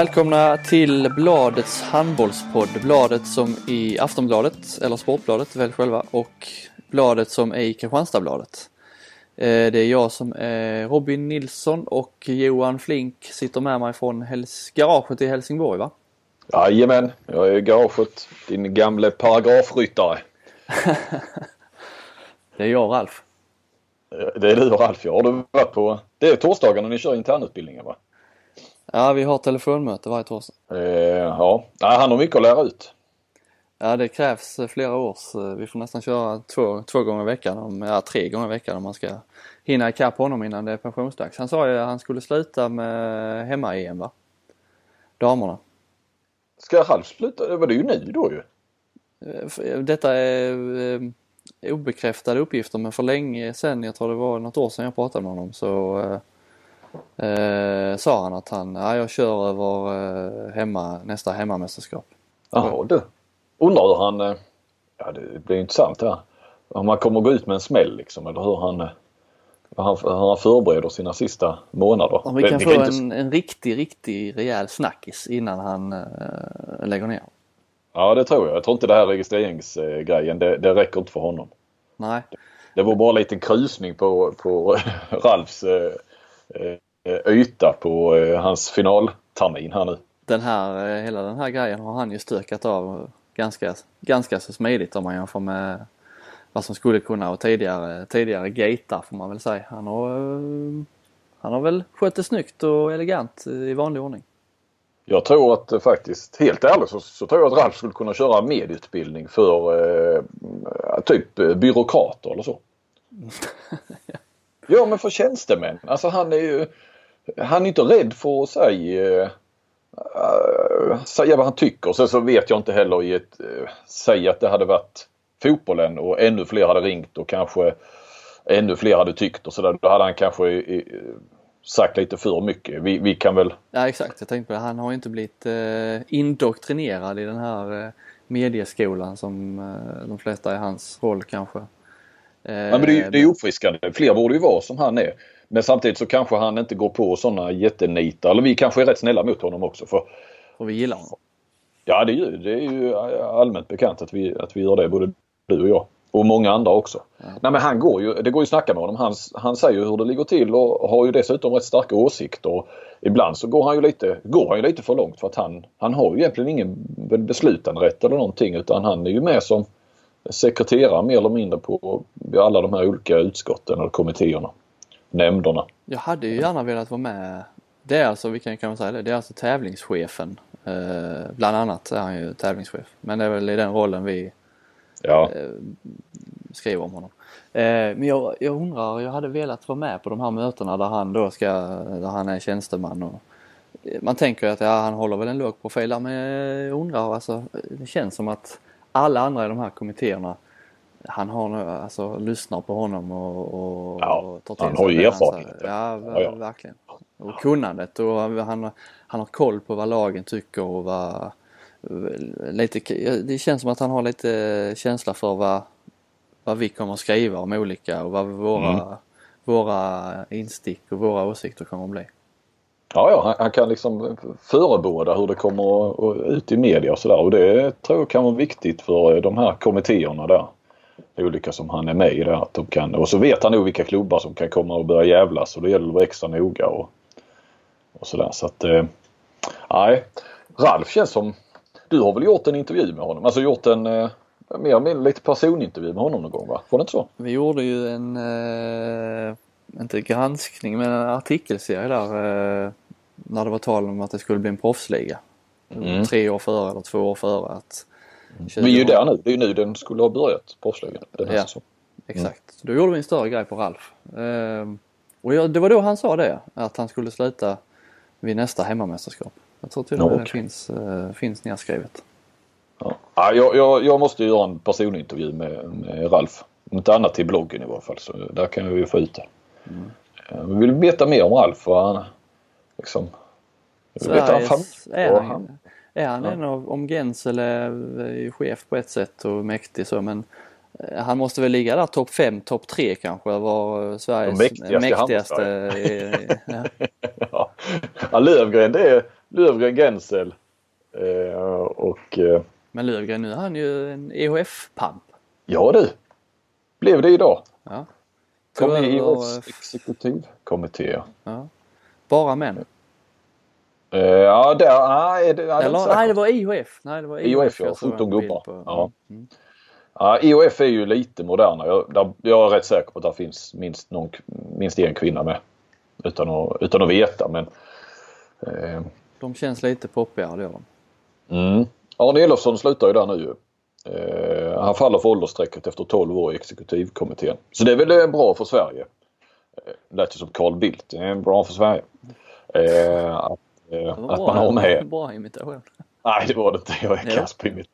Välkomna till Bladets handbollspodd. Bladet som i Aftonbladet, eller Sportbladet, välj själva, och Bladet som är i Kristianstadsbladet. Eh, Det är jag som är Robin Nilsson och Johan Flink sitter med mig från garaget i Helsingborg va? Jajamän, jag är i garaget. Din gamle paragrafryttare. Det är jag och Ralf. Det är du och Ralf ja. Har du varit på... Det är torsdagarna ni kör internutbildningen va? Ja, vi har telefonmöte varje torsdag. Eh, ja. Han har mycket att lära ut. Ja, det krävs eh, flera års. eh, Vi får nästan köra två, två gånger i veckan, om, ja tre gånger i veckan om man ska hinna ikapp honom innan det är pensionsdags. Han sa ju att han skulle sluta med hemma-EM va? Damerna. Ska Ralf sluta? Det var det ju nu då ju. Eh, Detta är obekräftade uppgifter men för länge sedan, jag tror det var något år sedan jag pratade med honom så eh, sa han att han, ja jag kör över eh, hemma, nästa hemmamästerskap. Jaha du. Undrar hur han... eh, Ja det blir intressant det här. Om han kommer gå ut med en smäll liksom eller hur han... Hur han, hur han förbereder sina sista månader. Om vi kan det få inte- en, en riktig, riktig rejäl snackis innan han eh, lägger ner. Ja det tror jag. Jag tror inte det här registreringsgrejen det, det räcker inte för honom. Nej, Det var bara en liten krusning på, på Ralfs eh, yta på eh, hans finaltermin här nu. den här, eh, hela den här grejen har han ju stökat av ganska, ganska så smidigt om man jämför med vad som skulle kunna och tidigare, tidigare gatar får man väl säga. Han har, eh, han har väl skött det snyggt och elegant eh, i vanlig ordning. Jag tror att eh, faktiskt, helt ärligt så, så tror jag att Ralf skulle kunna köra medieutbildning för eh, typ eh, byråkrater eller så. ja Ja, men för tjänstemän. Alltså han är ju han är inte rädd för att säga, eh, äh, säga vad han tycker. Sen så vet jag inte heller i ett, eh, uh, säga att det hade varit fotbollen och ännu fler hade ringt och kanske ännu fler hade tyckt och sådär. Då hade han kanske eh, sagt lite för mycket. Vi, vi kan väl Ja exakt, jag tänkte på det. Han har ju inte blivit eh, indoktrinerad i den här eh, medieskolan som eh, de flesta i hans roll kanske. Eh, Ja, men det, är, det är ju uppfriskande. Fler borde ju vara som han är. Men samtidigt så kanske han inte går på sådana jättenitar. Eller vi kanske är rätt snälla mot honom också. För, Och vi gillar honom. ja det är, ju, det är ju allmänt bekant att vi, att vi gör det. Både du och jag. Och många andra också. Nej men han går ju, det går ju att snacka med honom. Han, han säger ju hur det ligger till och har ju dessutom rätt starka åsikter. Och ibland så går han ju lite, går han ju lite för långt för att han, han har ju egentligen ingen beslutanderätt eller någonting utan han är ju med som sekreterare mer eller mindre på alla de här olika utskotten eller kommittéerna. Nämnderna. Jag hade ju gärna velat vara med. Det är alltså, vi kan, kan man säga det, det är alltså tävlingschefen. Eh, bland annat är han ju tävlingschef. Men det är väl i den rollen vi Ja. eh, skriver om honom. Eh, men jag, jag undrar, jag hade velat vara med på de här mötena där han då ska, där han är tjänsteman och man tänker att ja, han håller väl en låg profil där, men jag undrar alltså, det känns som att alla andra i de här kommittéerna han har nu, alltså lyssnar på honom och, och, Ja, och tar till han har ju erfarenhet. Ja, Ja, ja. verkligen. Och kunnandet och han, han har koll på vad lagen tycker och vad lite, det känns som att han har lite känsla för vad, vad vi kommer att skriva om olika och vad våra, Mm. våra instick och våra åsikter kommer att bli. Ja, ja han, han kan liksom förebåda hur det kommer ut i media och sådär. Och det tror jag kan vara viktigt för eh, de här kommittéerna där. Olika som han är med i där. Att de kan, och så vet han nog vilka klubbar som kan komma och börja jävlas och det gäller att vara extra noga och, och sådär. Så att, eh, nej. Ralf känns som, du har väl gjort en intervju med honom? Alltså gjort en eh, mer eller mindre lite personintervju med honom någon gång va? Var det inte så? Vi gjorde ju en, eh, inte granskning, men en artikelserie där eh, när det var tal om att det skulle bli en proffsliga. Mm. Tre år före eller två år före att Vi är ju där nu. Det är ju nu den skulle ha börjat, proffsligan. Den här Ja. säsongen. Exakt. Så Då gjorde vi en större grej på Ralf. Ehm, och jag, det var då han sa det, att han skulle sluta vid nästa hemmamästerskap. Jag tror till och med det finns, uh, finns nedskrivet. Ja. Ja, jag, jag, jag måste göra en personintervju med, med Ralf. Om inte annat till bloggen i varje fall. Så där kan vi ju få ut det. Eh, Vi vill veta mer om Ralf. Han, liksom, Sveriges, familj är och han, han, är han Ja. en av, om Gensel är ju chef på ett sätt och mäktig så men eh, han måste väl ligga där topp 5, topp 3 kanske var Sveriges De mäktigaste mäktigaste. eh, ja. ja. Ja, Lövgren det är, Lövgren, Gensel eh, och... Eh, Men Lövgren nu har han ju en EHF-pamp. Ja du! Blev det idag. Ja. Kom med i EHFs exekutivkommitté. ja. Bara män. Eh, ja, där... Nej, det, ja, Eller nej, det var IHF. Nej, det var IHF, ja. jag såg 17 en bild gubbar. på. Ja. Mm. Ja, IOF är ju lite moderna. Jag, där, jag är rätt säker på att det finns minst, någon, minst en kvinna med. Utan att, utan att veta men... Eh, De känns lite poppigare, det gör de. mm. Arne Elofsson slutar ju där nu. Eh, han faller för åldersstrecket efter 12 år i exekutivkommittén. Så det är väl eh, bra för Sverige. Eh, lät ju som Carl Bildt. Det är bra för Sverige. Eh, att, eh, att man har med Bra imitation. Nej det var det inte. Jag är kass på mitt.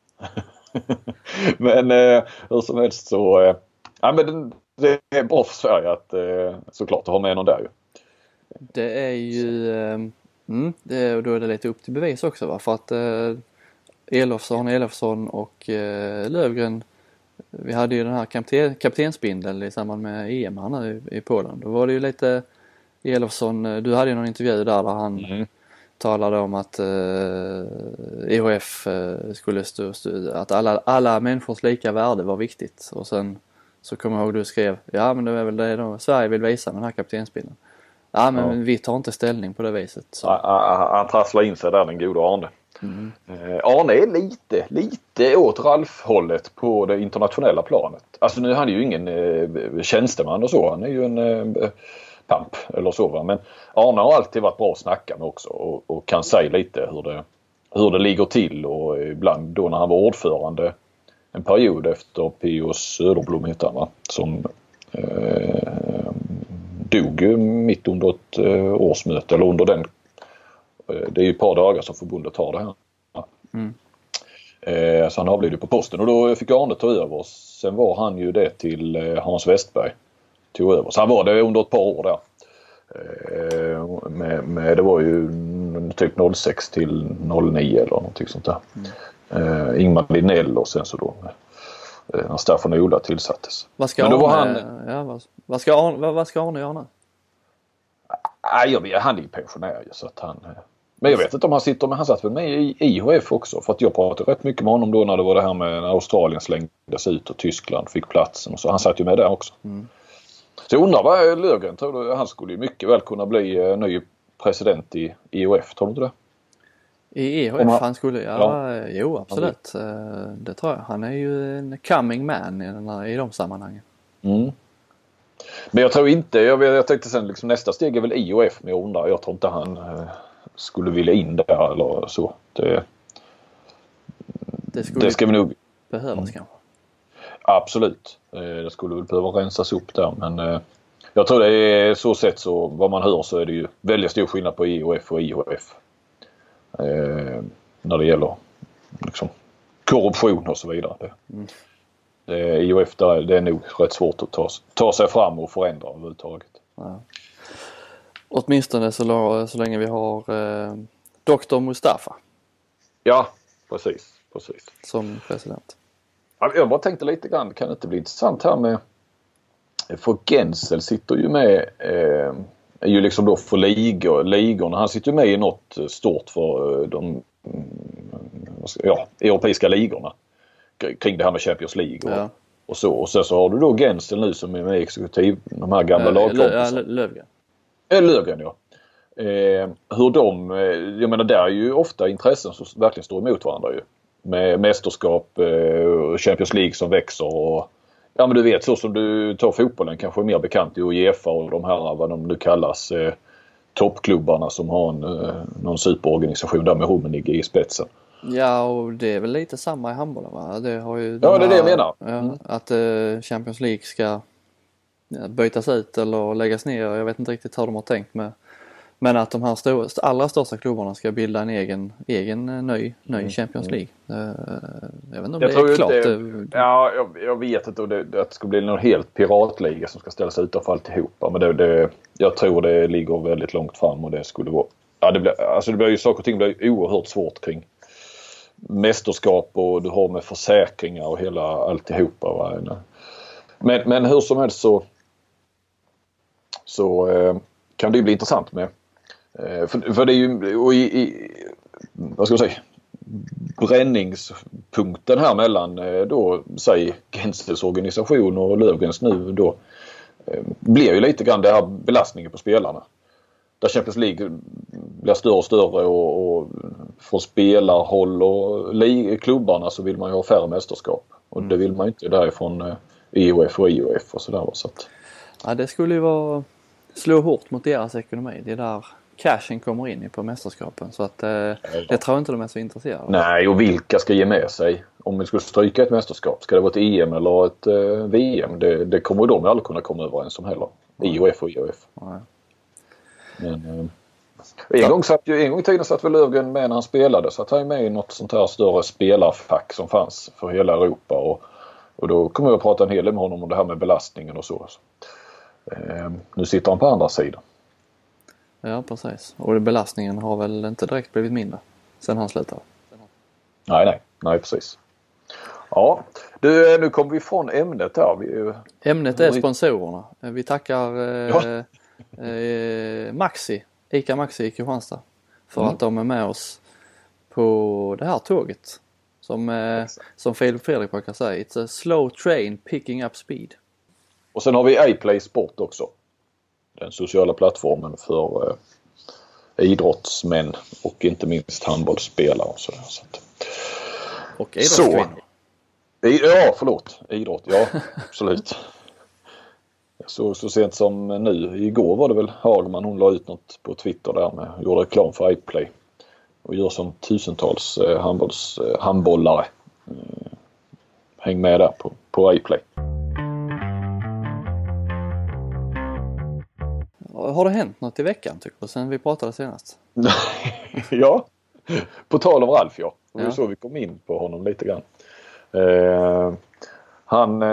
men eh, hur som helst så. Eh, ja, men det, det är bra för Sverige att eh, såklart ha med någon där ju. Det är ju, eh, mm, det då är det lite upp till bevis också va? För att eh, Elofsson, Elofsson och eh, Lövgren vi hade ju den här kapten, kaptensbindeln i samband med EM här nu i, Polen. Då var det ju lite Elofsson, eh, du hade ju någon intervju där, där han Mm. talade om att eh, EHF eh, skulle stå, stå, att alla, alla människors lika värde var viktigt och sen så kommer jag ihåg du skrev, ja men det är väl det då Sverige vill visa med den här kaptensbindeln. Ja men Ja. vi tar inte ställning på det viset. Så. Han- Han han trasslar in sig där den gode Arne. Mm. Eh, Arne är lite, lite åt Ralf-hållet på det internationella planet. Alltså nu är han ju ingen eh, tjänsteman och så. Han är ju en eh, pamp eller så. Va? Men Arne har alltid varit bra att snacka med också och, och kan säga lite hur det, hur det ligger till och ibland då när han var ordförande en period efter P.O. Söderblom hette han va? Som eh, dog mitt under ett eh, årsmöte eller under den det är ju ett par dagar som förbundet har det här. Mm. Eh, Så han avled ju på posten och då fick Arne ta över. Sen var han ju det till eh, Hans Westberg. Tog över. Så han var det under ett par år där. Eh, Med, med, det var ju mm, typ 06 till 09 eller någonting sånt där. Eh, Ingmar Linnell och sen så då eh, när Staffan och Ola tillsattes. Vad ska Men då Arne, var ja, vad, vad, ska Arne, vad, vad ska Arne göra nu? Nej, vet, han är ju pensionär så att han... Men jag vet inte om han sitter med, han satt väl med i IHF också för att jag pratade rätt mycket med honom då när det var det här med när Australien slängdes ut och Tyskland fick platsen och så. Han satt ju med där också. Mm. Så jag undrar vad Löfgren tror du? Han skulle ju mycket väl kunna bli eh, ny president i IHF, tror du inte det? I Om han- han skulle, ja, jo absolut. Eh, Det tror jag. Han är ju en coming man i, den här, i de sammanhangen. Mm. Men jag tror inte, jag, jag tänkte sen liksom nästa steg är väl IHF men jag undrar, jag tror inte han eh, skulle vilja in där eller så. Det, Det skulle det ska vi nog behövas Mm. kanske. Absolut. Eh, Det skulle väl behöva rensas upp där men eh, jag tror det är så sett så vad man hör så är det ju väldigt stor skillnad på IOF och IHF. Eh, när det gäller liksom, korruption och så vidare. Mm. det, IOF där, det är nog rätt svårt att ta, ta sig fram och förändra överhuvudtaget. Ja. Åtminstone så, så länge vi har eh, Dr Mustafa Ja, precis. precis. som president. Ja, Jag bara tänkte lite grann, kan det inte bli intressant här med... För Gensel sitter ju med, eh, är ju liksom då för ligor, ligorna. Han sitter ju med i något stort för eh, de mm, ja, europeiska ligorna. Kring det här med Champions League och, Ja. och så. Och sen så har du då Gensel nu som är med i exekutiv, de här gamla Eh, ja, lagkompisarna. Lö- Lövgren. Eh, Löfgren ja. Eh, hur de, eh, jag menar där är ju ofta intressen som verkligen står emot varandra ju. Med mästerskap, eh, Champions League som växer och ja men du vet så som du tar fotbollen kanske är mer bekant i Uefa och de här vad de nu kallas eh, toppklubbarna som har en, eh, någon superorganisation där med Rummenigge i spetsen. Ja och det är väl lite samma i handbollen va? Det har ju Ja, det är det jag menar. Ja, Mm. Att eh, Champions League ska ja, bytas ut eller läggas ner. Jag vet inte riktigt hur de har tänkt med. Men att de här stora, allra största klubbarna ska bilda en egen, egen eh, ny, ny Champions League. Eh, jag vet inte om Mm. Jag det tror är ju klart. Det, Ja, jag, jag vet inte om det, det ska bli någon helt piratliga som ska ställa sig utanför alltihopa. Men det, det, jag tror det ligger väldigt långt fram och det skulle vara... Ja, det blir, alltså det blir ju saker och ting blir oerhört svårt kring mästerskap och du har med försäkringar och hela alltihopa. Va? Men, men hur som helst så, så eh, kan det ju bli intressant med Eh, för, för det är ju, och i, i, vad ska jag säga, bränningspunkten här mellan eh, då, säg Gensels organisation och Löfgrens nu då blir ju lite grann det här belastningen på spelarna. Där Champions League blir större och större och, och från spelarhåll och klubbarna så vill man ju ha färre mästerskap. Och det vill man ju inte därifrån IOF och IOF och sådär. Så att... Ja det skulle ju vara slå hårt mot deras ekonomi. Det är där cashen kommer in på mästerskapen. Så att eh, det tror jag inte de är så intresserade av. Nej, och vilka ska ge med sig? Om vi skulle stryka ett mästerskap, ska det vara ett EM eller ett eh, VM? Det, det kommer de aldrig kunna komma överens om heller. IOF och IOF. Nej. Men, eh, en, gång satt en gång i tiden satt väl Löfgren med när han spelade. Så att han med i något sånt här större spelarfack som fanns för hela Europa. Och, och då kommer jag att prata en hel del med honom om det här med belastningen och så. Eh, nu sitter han på andra sidan. Ja precis. Och belastningen har väl inte direkt blivit mindre sen han slutade? Nej, nej, nej precis. Ja, du, nu kommer vi från ämnet här. Vi, ämnet är sponsorerna. Vi tackar eh, ja. eh, Maxi, ICA Maxi i Kristianstad för mm. att de är med oss på det här tåget. Som, eh, som Filip Fredrik brukar säga, it's a slow train picking up speed. Och sen har vi iPlay Sport också den sociala plattformen för eh, idrottsmän och inte minst handbollsspelare. Och, sådär, så och idrottskvinnor. Ja, förlåt. Idrott, ja absolut. Så, så sent som nu, igår var det väl Hagman, hon la ut något på Twitter där med, gjorde reklam för iPlay. Och gör som tusentals eh, handbolls, eh, handbollare. Eh, häng med där på, på iPlay. Har det hänt något i veckan tycker du sen vi pratade senast? ja, på tal om Ralf ja. Det var ja. så vi kom in på honom lite grann. Eh, han, eh,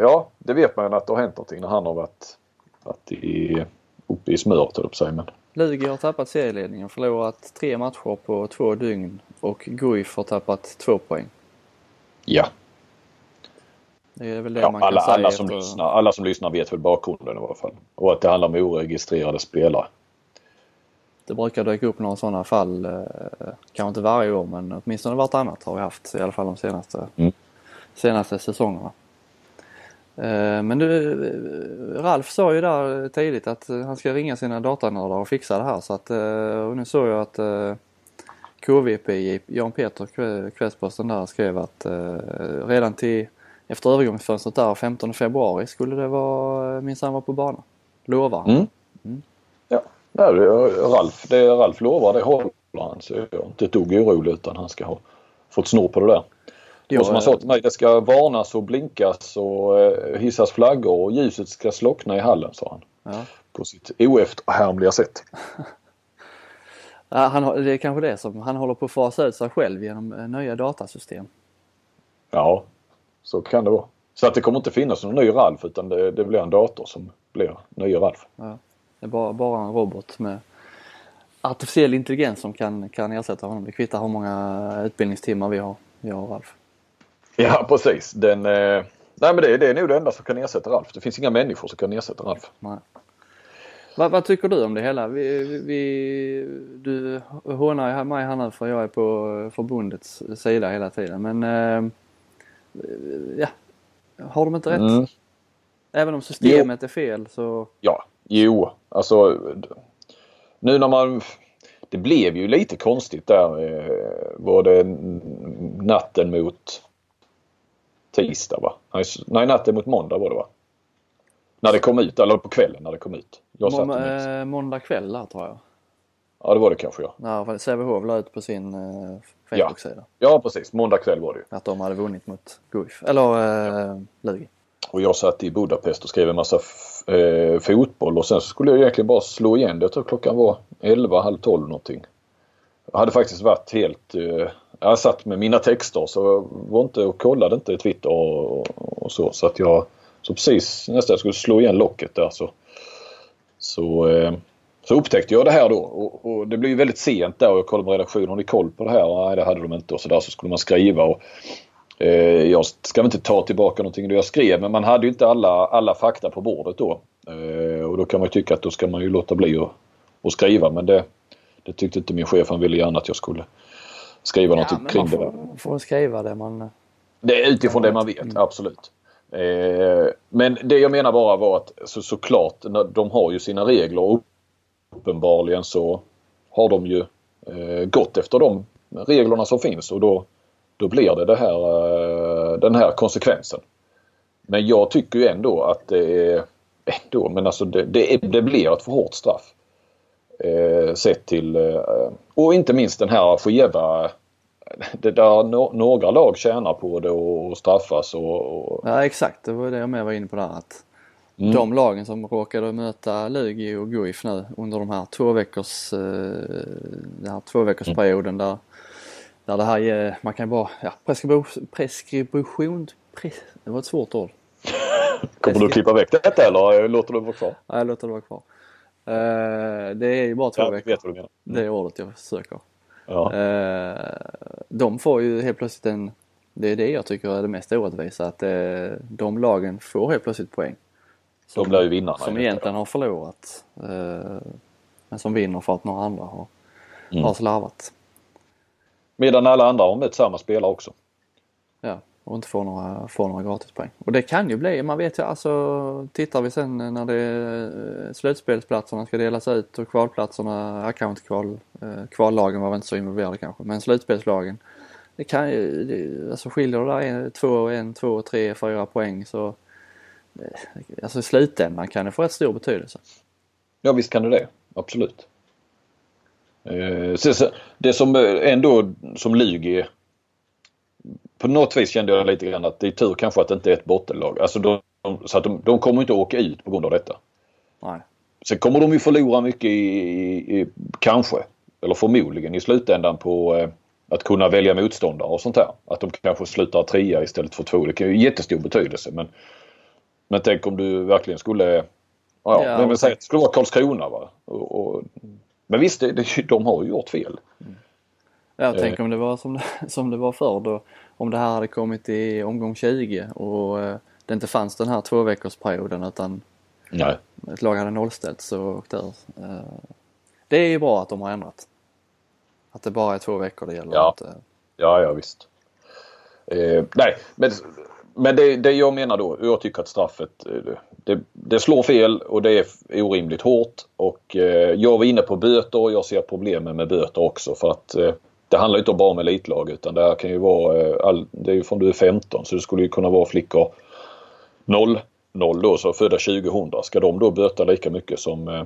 ja det vet man ju att det har hänt någonting när han har varit, varit i, uppe i smöret höll jag men. Lugi har tappat serieledningen, förlorat tre matcher på två dygn och Guif har tappat två poäng. Ja, det är väl det ja, man kan alla, säga. Alla som, efter... lyssnar, alla som lyssnar vet väl bakgrunden i alla fall. Och att det handlar om oregistrerade spelare. Det brukar dyka upp några sådana fall, eh, kanske inte varje år men åtminstone vartannat har vi haft i alla fall de senaste, mm. senaste säsongerna. Eh, men du, eh, Ralf sa ju där tidigt att han ska ringa sina datanördar och fixa det här så att, och nu såg jag att KVP, Jan Peter, Kvällsposten där skrev att redan till efter övergångsfönstret där 15 februari skulle det vara eh, minsann vara på banan. Lovar han. Mm. Mm. Ja, det är Ralf, det är Ralf lovar det håller han. Så jag är inte ett dugg orolig utan han ska ha fått snor på det där. Jo, och som han sa till mig, det ska varnas och blinkas och eh, hissas flaggor och ljuset ska slockna i hallen sa han. Ja. På sitt oefterhärmliga sätt. ja, han, det är kanske det som han håller på att fasa ut sig själv genom eh, nya datasystem. Ja, så kan det vara. Så att det kommer inte finnas någon ny Ralf utan det, det blir en dator som blir nya Ralf. Ja. Det är bara, bara en robot med artificiell intelligens som kan, kan ersätta honom. Det kvittar hur många utbildningstimmar vi har, jag och Ralf. Ja precis. Den, eh, nej men det, det är nog det enda som kan ersätta Ralf. Det finns inga människor som kan ersätta Ralf. Nej. Vad, vad, tycker du om det hela? Vi, vi, du hånar mig här nu för jag är på förbundets sida hela tiden men eh, ja, har de inte rätt? Mm. Även om systemet jo. är fel så... Ja, jo, alltså nu när man... Det blev ju lite konstigt där. Eh, var det natten mot tisdag va? Nej, natten mot måndag var det va? När det kom ut, eller på kvällen när det kom ut. Jag Må, äh, måndag kväll där tror jag. Ja det var det kanske ja. Ja, Sävehof la ut på sin eh, Facebook-sida. Ja. ja precis, måndag kväll var det ju. Att de hade vunnit mot Guif, eller eh, ja. Lugi. Och jag satt i Budapest och skrev en massa eh, fotboll och sen så skulle jag egentligen bara slå igen det. Jag tror klockan var 11, halv 12 någonting. Jag hade faktiskt varit helt... Eh, jag satt med mina texter så jag var inte och kollade inte Twitter och, och, och så. Så att jag... Så precis nästan jag skulle slå igen locket där så... Så eh, så upptäckte jag det här då och, och det blev väldigt sent där och jag kollade med redaktionen. Har ni koll på det här? Nej det hade de inte och så där så skulle man skriva. Och, eh, jag ska inte ta tillbaka någonting jag skrev men man hade ju inte alla, alla fakta på bordet då. Eh, och då kan man tycka att då ska man ju låta bli att, att skriva men det, Det tyckte inte min chef. Han ville gärna att jag skulle skriva ja, något kring det. Där. får skriva det man... Det är utifrån det man vet, mm. absolut. Eh, men det jag menar bara var att så, såklart, de har ju sina regler och uppenbarligen så har de ju eh, gått efter de reglerna som finns och då, då blir det, det här, eh, den här konsekvensen. Men jag tycker ju ändå att det är ändå, men alltså det, det, det blir ett för hårt straff. Eh, sett till, eh, och inte minst den här skeva det där no några lag tjänar på det och straffas och, och... Ja exakt, det var det jag med var inne på där att mm. de lagen som råkade möta Lugi och Guif nu under de här två veckors, eh, den här två veckors mm. perioden där, där det här, man kan bara, ja preskription, preskription pres, det var ett svårt ord. Kommer du klippa väck detta eller låter du vara kvar? Ja, jag låter det vara kvar. Uh, det är ju bara två ja, veckor. Vet vad du menar. Det är ordet jag söker. Ja. De får ju helt plötsligt en, det är det jag tycker är det mest orättvisa, att de lagen får helt plötsligt poäng. Som, de blir ju vinnarna. Som egentligen har förlorat. men som vinner för att några andra har, mm. har slarvat. Medan alla andra har mött samma spelare också. Ja och inte får några, får några gratispoäng. Och det kan ju bli, man vet ju alltså, tittar vi sen när det är slutspelsplatserna ska delas ut och kvalplatserna, account-kval, eh, kvallagen var väl inte så involverade kanske, men slutspelslagen. Det kan ju, det, alltså skiljer det där en, två, en, två, tre, fyra poäng så eh, Alltså i slutändan kan det få rätt stor betydelse. Ja visst kan det det, absolut. Eh, det som ändå som Lugi på något vis kände jag lite grann att det är tur kanske att det inte är ett bottenlag. Alltså de, så att de, de kommer inte åka ut på grund av detta. Nej. Sen kommer de ju förlora mycket i, i, i kanske, eller förmodligen i slutändan på eh, att kunna välja motståndare och sånt där. Att de kanske slutar trea istället för två. Det kan ju jättestor betydelse men, men tänk om du verkligen skulle Ja, ja men säg att det skulle vara Karlskrona va. Och, och, men visst, det, det, de har ju gjort fel. Mm. Ja, tänk eh. om det var som det, som det var förr då om det här hade kommit i omgång 20 och eh, det inte fanns den här två veckors perioden utan Nej. ett lag hade nollställt så ur. Eh, det är ju bra att de har ändrat. Att det bara är två veckor det gäller. Ja, inte... ja, ja visst. Eh, nej, men, men det, det jag menar då, jag tycker att straffet eh, det, det slår fel och det är orimligt hårt och eh, jag var inne på böter och jag ser problemen med böter också för att eh, det handlar inte bara om elitlag utan det här kan ju vara, eh, all, det är ju från du är 15 så det skulle ju kunna vara flickor 0, 0 då, så födda 2000. Ska de då böta lika mycket som, eh,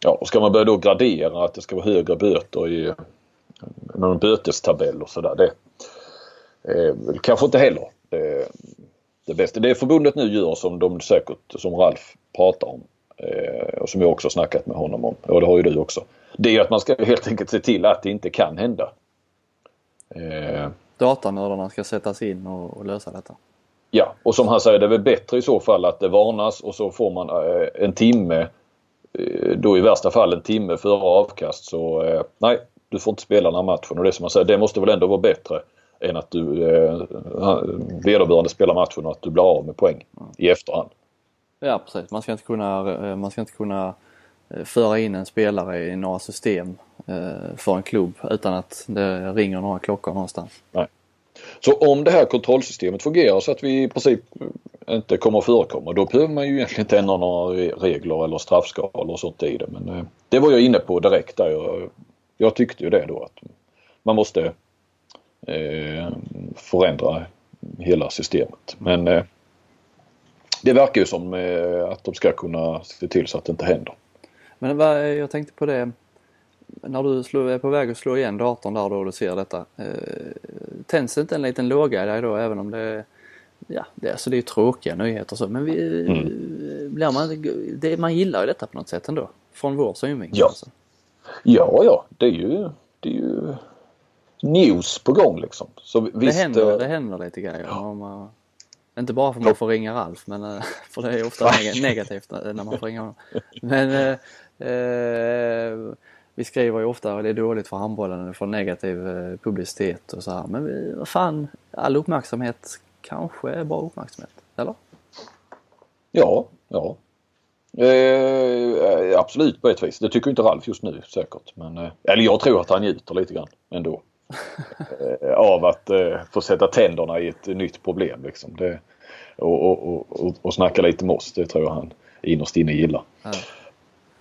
ja och ska man börja då gradera att det ska vara högre böter i eh, någon bötestabell och sådär. Det eh, kanske inte heller det, det bästa. Det förbundet nu gör som de säkert, som Ralf pratar om eh, och som jag också snackat med honom om, och det har ju du också. Det är att man ska helt enkelt se till att det inte kan hända. Eh, Datanördarna ska sättas in och, och, lösa detta. Ja, och som han säger det är väl bättre i så fall att det varnas och så får man eh, en timme, eh, då i värsta fall en timme före avkast så eh, nej, du får inte spela den här matchen. Och det som man säger, det måste väl ändå vara bättre än att du eh, vederbörande spelar matchen och att du blir av med poäng mm. i efterhand. Ja precis, man ska inte kunna, eh, man ska inte kunna eh, föra in en spelare i några system Eh, för en klubb utan att det ringer några klockor någonstans. Nej. Så om det här kontrollsystemet fungerar så att vi i princip inte kommer att förekomma då behöver man ju egentligen inte ändra några regler eller straffskalor och sånt i det. Men eh, det var jag inne på direkt där. Jag, jag tyckte ju det då att man måste eh, förändra hela systemet. Men eh, det verkar ju som eh, att de ska kunna se till så att det inte händer. Men vad, jag tänkte på det när du är på väg att slå igen datorn där då och du ser detta. Eh, tänds inte en liten låga i dig då även om det Ja, det, alltså det är tråkiga nyheter så men vi, mm. blir man, det, man gillar ju detta på något sätt ändå. Från vår synvinkel. Ja. Alltså. ja, ja, det är ju, det är ju news på gång liksom. Så visst, det, händer, äh... det händer lite grejer. Ja. Man, inte bara för att man får ringa Ralf, men, eh, för det är ofta negativt när man får ringa honom. Men eh, eh, vi skriver ju ofta att det är dåligt för handbollen, får negativ eh, publicitet och så här. Men vi, vad fan, all uppmärksamhet kanske är bra uppmärksamhet, eller? Ja, ja. Eh, absolut på ett vis. Det tycker inte Ralf just nu säkert. Men, eh, eller jag tror att han njuter lite grann ändå. Eh, av att eh, få sätta tänderna i ett nytt problem. Liksom. Det, och, och, och, och snacka lite med oss. Det tror jag han innerst inne gillar. Ja.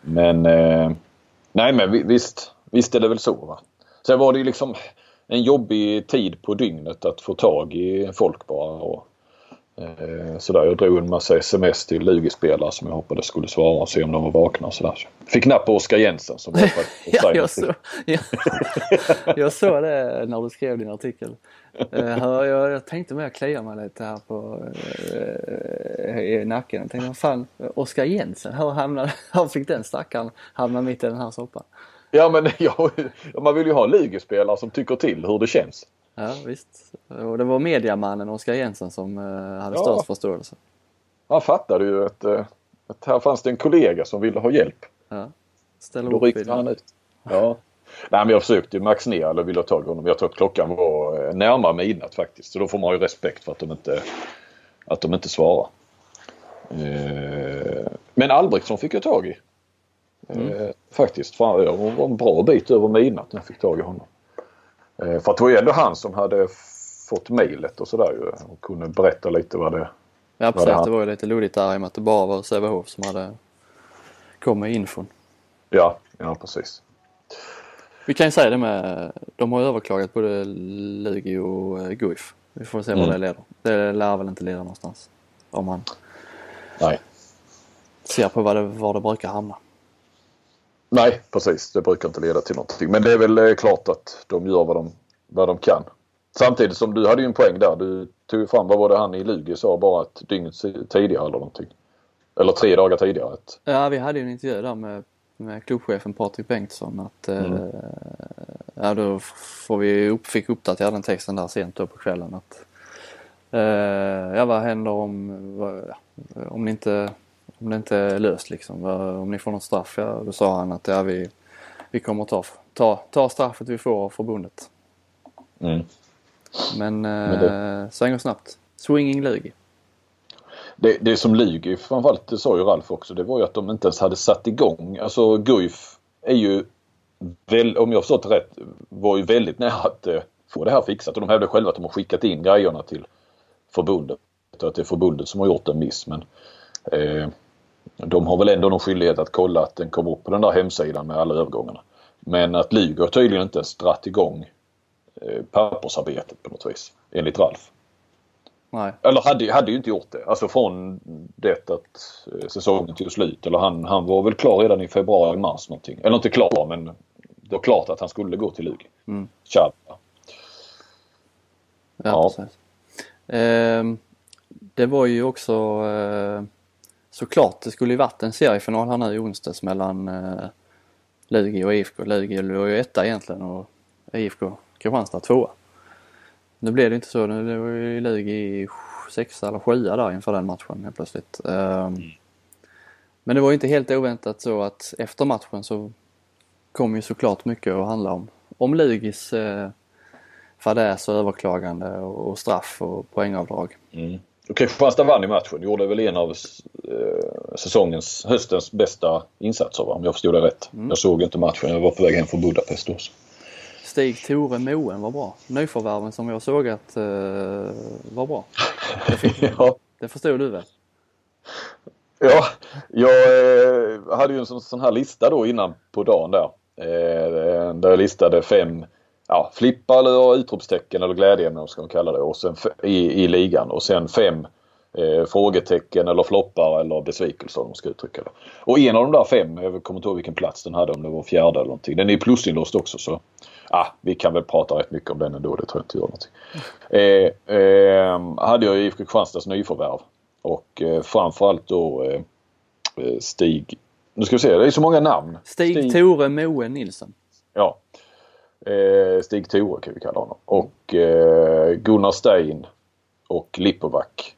Men eh, nej men visst, visst är det väl så. Va? Sen var det ju liksom en jobbig tid på dygnet att få tag i folk bara. Och, sådär. Jag drog en massa sms till Lugi-spelare som jag hoppades skulle svara och se om de var vakna. Och sådär. Fick napp på Oskar Jensen som var ja, jag, så, ja. jag såg det när du skrev din artikel. Uh, jag, jag tänkte mer klia mig lite här på uh, i nacken. Jag tänkte, fan, Oskar Jensen, hur, hamnade, hur fick den stackaren hamna mitt i den här soppan? Ja men ja, man vill ju ha en ligespelare som tycker till hur det känns. Ja visst. Och det var mediamannen Oskar Jensen som uh, hade ja. störst förståelse. Han fattade ju att, att här fanns det en kollega som ville ha hjälp. Ja. Ställer Då ryckte han ut. Ja. Nej men jag försökte max ner eller ville ha tag i honom. Jag tror att klockan var närmare midnatt faktiskt. Så då får man ju respekt för att de inte, att de inte svarar. Men Albrektsson fick jag tag i. Mm. Eh, faktiskt. Jag var en bra bit över midnatt när jag fick tag i honom. Eh, för att det var ju ändå han som hade fått mejlet och sådär ju och kunde berätta lite vad det Ja precis, det, det var ju lite luddigt där i och med att det bara var Sävehof som hade kom med infon. Ja, ja precis. Vi kan ju säga det med, de har överklagat både Lugi och uh, Guif. Vi får se mm. var det leder. Det lär väl inte leda någonstans. Om man Nej. ser på vad det, var det brukar hamna. Nej, precis. Det brukar inte leda till någonting. Men det är väl eh, klart att de gör vad de, vad de kan. Samtidigt som du hade ju en poäng där. Du tog fram, vad var det han i Lugi sa bara ett dygn tidigare eller någonting? Eller tre dagar tidigare. Ja, vi hade ju en intervju där med, med klubbchefen Patrik Bengtsson att mm. eh, ja, då får vi upp, fick uppdatera den texten där sent då på kvällen att eh, ja, vad händer om, vad, om ni inte om det inte är löst liksom. Om ni får något straff, ja, då sa han att ja, vi, vi kommer ta, ta, ta straffet vi får av förbundet. Mm. Men, Men det... eh, svänger snabbt. Swinging Lugi. Det, det som Lugi framförallt, det sa ju Ralf också, det var ju att de inte ens hade satt igång. Alltså Guif är ju, väl, om jag förstått det rätt, var ju väldigt nära att eh, få det här fixat. Och de hävdade själva att de har skickat in grejerna till förbundet. Och att det är förbundet som har gjort en miss. Men eh, de har väl ändå någon skyldighet att kolla att den kommer upp på den där hemsidan med alla övergångarna. Men att Luger har tydligen inte ens dratt igång eh, pappersarbetet på något vis, enligt Ralf. Nej. Eller hade, hade ju inte gjort det. Alltså från det att eh, säsongen tog slut. Eller han, han var väl klar redan i februari, mars någonting. Eller inte klar men det var klart att han skulle gå till Lugi. Mm. Ja, ja, precis. Eh, det var ju också eh, såklart, det skulle ju varit en seriefinal här nu i onsdags mellan eh, Lugi och IFK. Lugi låg ju etta egentligen och IFK Kristianstad tvåa. Nu blev det inte så. Det var ju Lugi sexa eller sjua där inför den matchen helt plötsligt. Um, men det var ju inte helt oväntat så att efter matchen så kom ju såklart mycket att handla om. Om Lugis eh, fadäs och överklagande och, och straff och poängavdrag. Mm. Kristianstad vann i matchen. Gjorde väl en av säsongens, höstens bästa insatser va? om jag förstod det rätt. Mm. Jag såg inte matchen. Jag var på väg hem från Budapest också. Stig Tore Moen var bra. Nyförvärven som jag såg att eh, var bra. Det, ja. det förstod du väl? Ja, jag eh, hade ju en sån, sån, här lista då innan på dagen där. Eh, där jag listade fem ja, flippar eller utropstecken eller glädjeämnen ska man kalla det och sen i, i ligan och sen fem eh, frågetecken eller floppar eller besvikelser om man ska uttrycka det. Och en av de där fem, jag kommer inte ihåg vilken plats den hade om det var fjärde eller någonting. Den är plusinlåst också så ah, vi kan väl prata rätt mycket om den ändå, det tror jag inte gör någonting. Eh, eh, hade jag IFK Kristianstads nyförvärv och eh, framförallt då eh, eh, Stig, nu ska vi se, det är så många namn. Stig, Stig Tore Moe Nilsson. Ja, Eh, Stig Tore kan vi kalla honom. Och Gunnar Stein och Lipovac.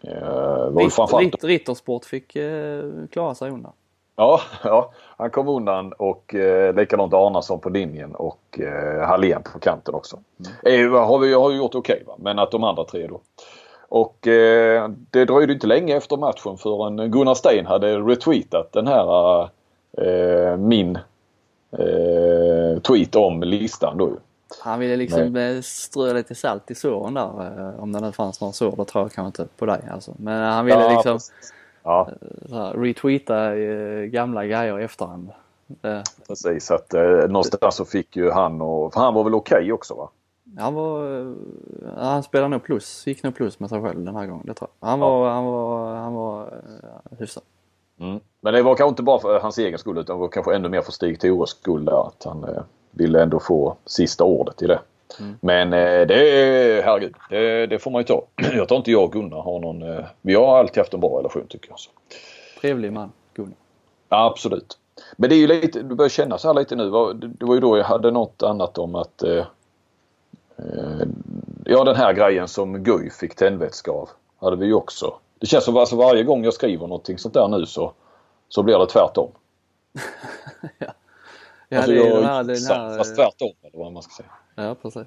Eh, Ritt. Rittersport fick eh, klara sig undan. Ja, ja, han kom undan och eh, likadant Arnason på linjen och eh, Hallén på kanten också. Mm. Eh, har vi har gjort okej okay, men att de andra tre då. Och eh, det dröjde inte länge efter matchen förrän Gunnar Stein hade retweetat den här eh, min eh, tweet om listan då. Han ville liksom Nej. strö lite salt i såren där. Eh, om det nu fanns några sår, då tror jag kanske inte på dig alltså. Men han ville ja, liksom ja. Här, retweeta gamla grejer i efterhand. Precis, att eh, någonstans så fick ju han och, för han var väl okej okay också va? Han var, han spelade nog plus, gick nog plus med sig själv den här gången, det tror jag. Han var, ja. han var, han var uh, hyfsad. Mm. Men det var kanske inte bara för hans egen skull utan det var kanske ännu mer för Stig Tores skull där att han eh, ville ändå få sista ordet i det. Mm. Men eh, det, herregud, det, det får man ju ta. Jag tror inte jag och Gunnar har någon, eh, vi har alltid haft en bra relation tycker jag. Så. Trevlig man, Gunnar. Absolut. Men det är ju lite, du börjar känna så här lite nu. Det var ju då jag hade något annat om att eh, eh, Ja den här grejen som Guy fick tändvätska av hade vi ju också. Det känns som alltså varje gång jag skriver någonting sånt där nu så, så blir det tvärtom. ja. ja, alltså det är jag den här, den här... fast tvärtom eller vad man ska säga. Ja precis.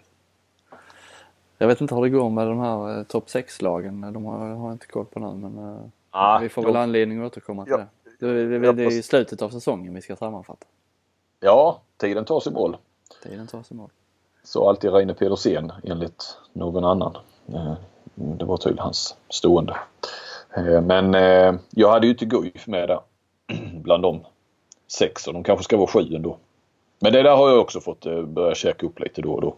Jag vet inte hur det går med de här eh, topp 6-lagen. De har, har jag inte koll på nu men eh, ah, vi får väl anledning att återkomma till ja. det. Det, det, det är i slutet av säsongen vi ska sammanfatta. Ja, tiden tar sig mål. Tiden tar sig mål. Så alltid Reine Pedersen enligt någon annan. Eh, det var tydligen hans stående. Men jag hade ju inte Guif med där bland de sex och de kanske ska vara sju ändå. Men det där har jag också fått börja käka upp lite då och då.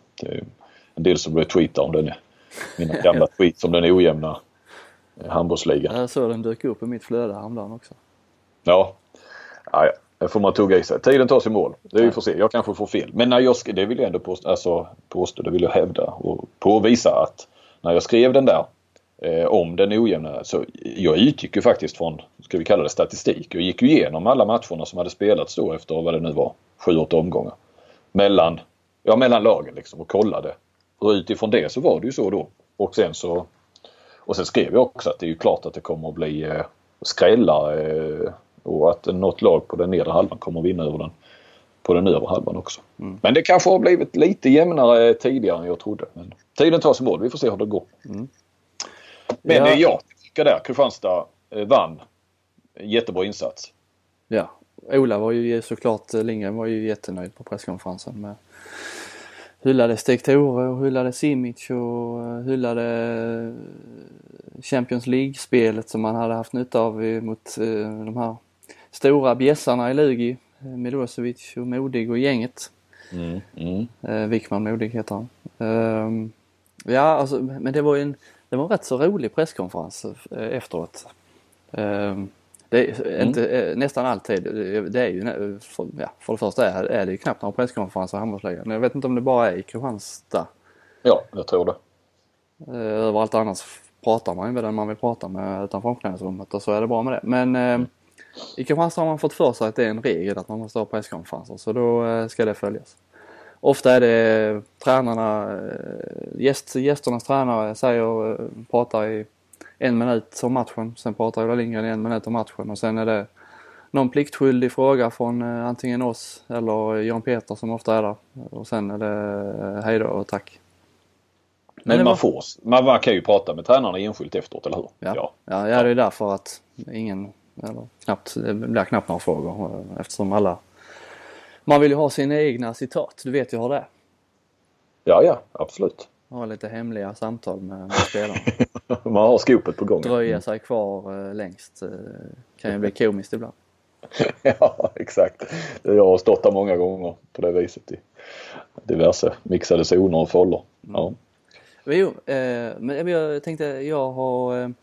en del som retweetar om den. Mina gamla tweets om den ojämna handbollsligan. Jag såg den dyka upp i mitt flöde häromdagen också. Ja, ja, det får man tugga i sig. Tiden tar sig mål. Det vi får se. Jag kanske får fel. Men när jag skrev, det vill jag ändå påstå, alltså, påstå, det vill jag hävda och påvisa att när jag skrev den där eh, om den ojämna så jag utgick ju faktiskt från, ska vi kalla det statistik. Jag gick ju igenom alla matcherna som hade spelats då efter vad det nu var, sju, åtta omgångar. Mellan, ja, mellan lagen liksom och kollade. Och utifrån det så var det ju så då. Och sen så och sen skrev jag också att det är ju klart att det kommer att bli eh, skrällar eh, och att något lag på den nedre halvan kommer att vinna över den på den övre halvan också. Mm. Men det kanske har blivit lite jämnare tidigare än jag trodde. Men tiden tar sig mål. Vi får se hur det går. Mm. Men ja. jag tycker där Kristianstad eh, vann. Jättebra insats. Ja, Ola var ju såklart, Lindgren var ju jättenöjd på presskonferensen med hyllade Stig Tore och hyllade Simic och eh, hyllade eh, Champions League-spelet som man hade haft nytta av mot de här stora bjässarna i Lugi. Milosevic och Modig och gänget. Mm, mm. Eh, Wickman Modig heter han. Eh, ja, alltså, men det var ju en, det var en rätt så rolig presskonferens eh, efteråt. Eh, det är mm. inte, eh, nästan alltid, det är ju, för, ja, för det första är, är det ju knappt några presskonferenser i handbollsligan. Jag vet inte om det bara är i Kristianstad. Ja, jag tror det. Eh, överallt annars pratar man ju med den man vill prata med utanför omklädningsrummet och så är det bra med det. Men mm. I Kristianstad har man fått för sig att det är en regel att man måste ha presskonferenser så då eh, ska det följas. Ofta är det tränarna, eh, gäst, gästernas tränare säger, eh, pratar i en minut om matchen. Sen pratar Ola Lindgren i en minut om matchen och sen är det någon pliktskyldig fråga från antingen oss eller Jan Peter som ofta är där. Och sen är det hejdå och tack. Men, Men man, får, man, man kan ju prata med tränarna enskilt efteråt, eller hur? Ja, ja. ja, ja det är därför att ingen eller knappt, det blir knappt några frågor eftersom alla... Man vill ju ha sina egna citat, du vet ju hur det är. Ja, ja, absolut. Ha lite hemliga samtal med, med spelarna. Man har skopet på gång. Dröja sig kvar eh, längst eh, kan ju bli komiskt ibland. ja, exakt. Jag har stått där många gånger på det viset i diverse mixade zoner och fållor. Ja. Mm. Jo, eh, men jag tänkte, jag har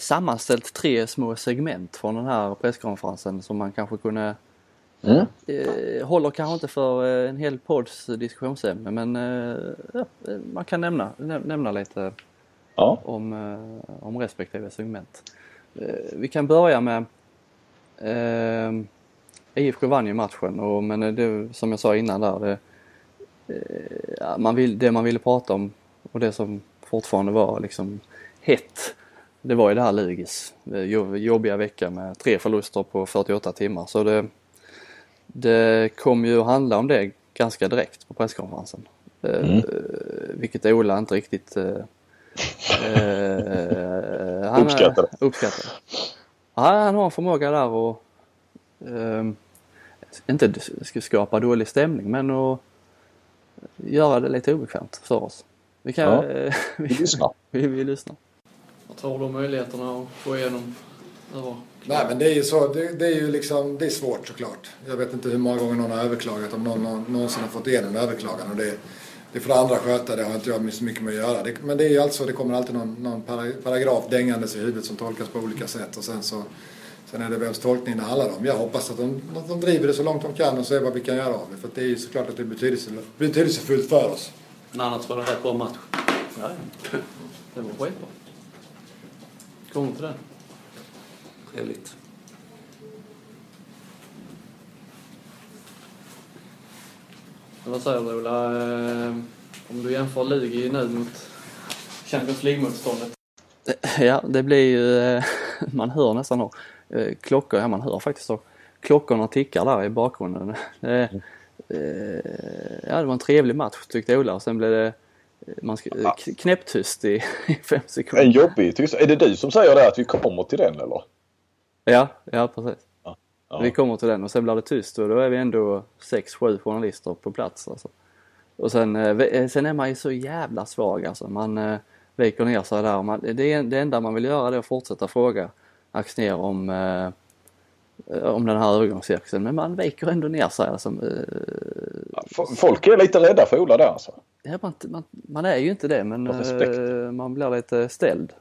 sammanställt tre små segment från den här presskonferensen som man kanske kunde Mm. Eh, håller kanske inte för eh, en hel podds diskussionsämne men eh, ja, man kan nämna, nämna lite ja. om, eh, om respektive segment. Eh, vi kan börja med eh, IFK vann ju matchen och men det som jag sa innan där det, eh, man vill, det man ville prata om och det som fortfarande var liksom hett det var ju det här Lugis. Jobbiga vecka med tre förluster på 48 timmar så det, det kom ju att handla om det ganska direkt på presskonferensen. Eh, mm. vilket Ola inte riktigt eh, eh, han uppskattade. Han, han har en förmåga där och eh, inte ska skapa dålig stämning men att göra det lite obekvämt för oss. Vi kan... Ja, vi, vi lyssnar. vi, vi lyssnar. Vad tror du om möjligheterna att få igenom över? Nej men det är ju så, det, det, är ju liksom, det är svårt såklart. Jag vet inte hur många gånger någon har överklagat, om någon, någon någonsin har fått igenom en överklagan. Och det, det får andra sköta, det har inte jag så mycket med att göra. Det, men det är ju alltså, det kommer alltid någon, någon paragraf dängandes i huvudet som tolkas på olika sätt och sen så Sen är det vems tolkning det handlar om. Jag hoppas att de, att de driver det så långt de kan och ser vad vi kan göra av det. För det är ju såklart att det är betydelsefullt, betydelsefullt för oss. Men annars var det rätt bra match. Ja, det var skitbra. Kom till den. Trevligt. Vad säger du Ola? Eh, om du jämför Lugi nu mot Champions League-motståndet? Ja, det blir ju, eh, man hör nästan då, eh, klockor, ja man hör faktiskt då, klockorna tickar där i bakgrunden. Det, ja, det var en trevlig match tyckte Ola och sen blev det man ska, knäpptyst i, i fem sekunder. En jobbig tyst. Är det du som säger det att vi kommer till den eller? Ja, ja precis. Ja. Ja. Vi kommer till den och sen blir det tyst och då är vi ändå sex, sju journalister på plats alltså. Och sen, eh, sen är man ju så jävla svag alltså. Man eh, viker ner sig där. Man, det, det enda man vill göra är att fortsätta fråga Axnér om, eh, om den här övergångscirkusen. Men man viker ändå ner sig alltså. Folk är lite rädda för Ola där alltså. Ja, man, man, man är ju inte det men eh, man blir lite ställd.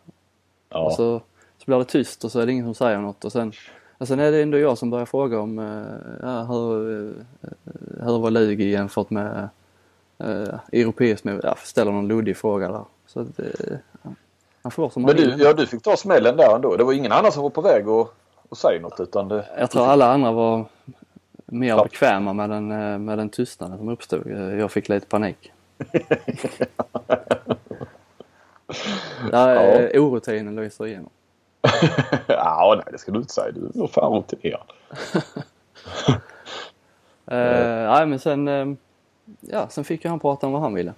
Ja. Och så, blir det tyst och så är det ingen som säger något och sen, och sen är det ändå jag som börjar fråga om eh, ja, hur, eh, hur var Lugi jämfört med eh, europeiskt med, ja, ställer någon luddig fråga där. Så att, eh, man får som Men du, ja, du fick ta smällen där ändå. Det var ingen annan som var på väg att, att säga något utan det... Jag tror alla andra var mer ja. bekväma med den, med den tystnaden som uppstod. Jag fick lite panik. Där ja. orutinen lyser igenom. ja, nej det ska du inte säga. Du är nog fan rutinerad. uh, nej men sen, uh, ja sen fick ju han prata om vad han ville.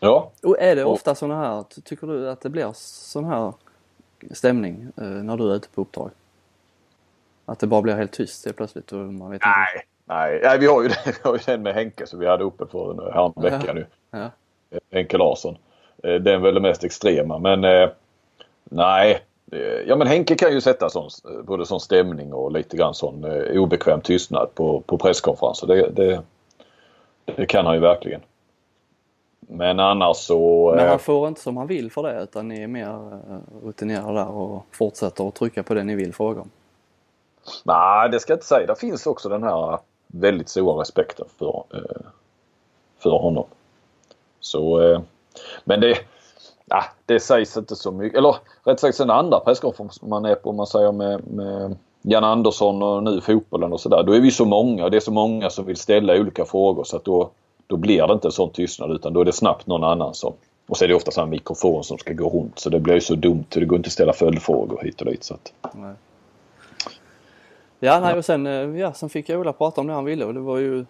Ja. Och är det ofta sådana här, tycker du att det blir sån här stämning uh, när du är ute på uppdrag? Att det bara blir helt tyst helt plötsligt och man vet nej. inte. Nej, nej vi, har ju den, vi har ju den med Henke som vi hade uppe för en vecka nu. Ja. Henke Larsson. Den är väl det mest extrema men eh, nej. Ja men Henke kan ju sätta sån, både sån stämning och lite grann sån eh, obekväm tystnad på, på presskonferenser. Det, det, det kan han ju verkligen. Men annars så... Men eh, han får inte som han vill för det utan ni är mer eh, rutinerade där och fortsätter att trycka på det ni vill fråga om. Nej, det ska jag inte säga. Det finns också den här väldigt stora respekten för, eh, för honom. Så, eh, men det, ja, det sägs inte så mycket. Eller rätt sagt den andra presskonferensen man är på, om man säger med, med Jan Andersson och nu fotbollen och sådär. Då är vi så många och det är så många som vill ställa olika frågor så att då, då blir det inte en sån tystnad utan då är det snabbt någon annan som och så är det ofta så mikrofon som ska gå runt så det blir ju så dumt. Det går inte att ställa följdfrågor hit och dit. Så att... Nej. Ja, nej, och sen, ja, sen fick jag Ola prata om det han ville och det var ju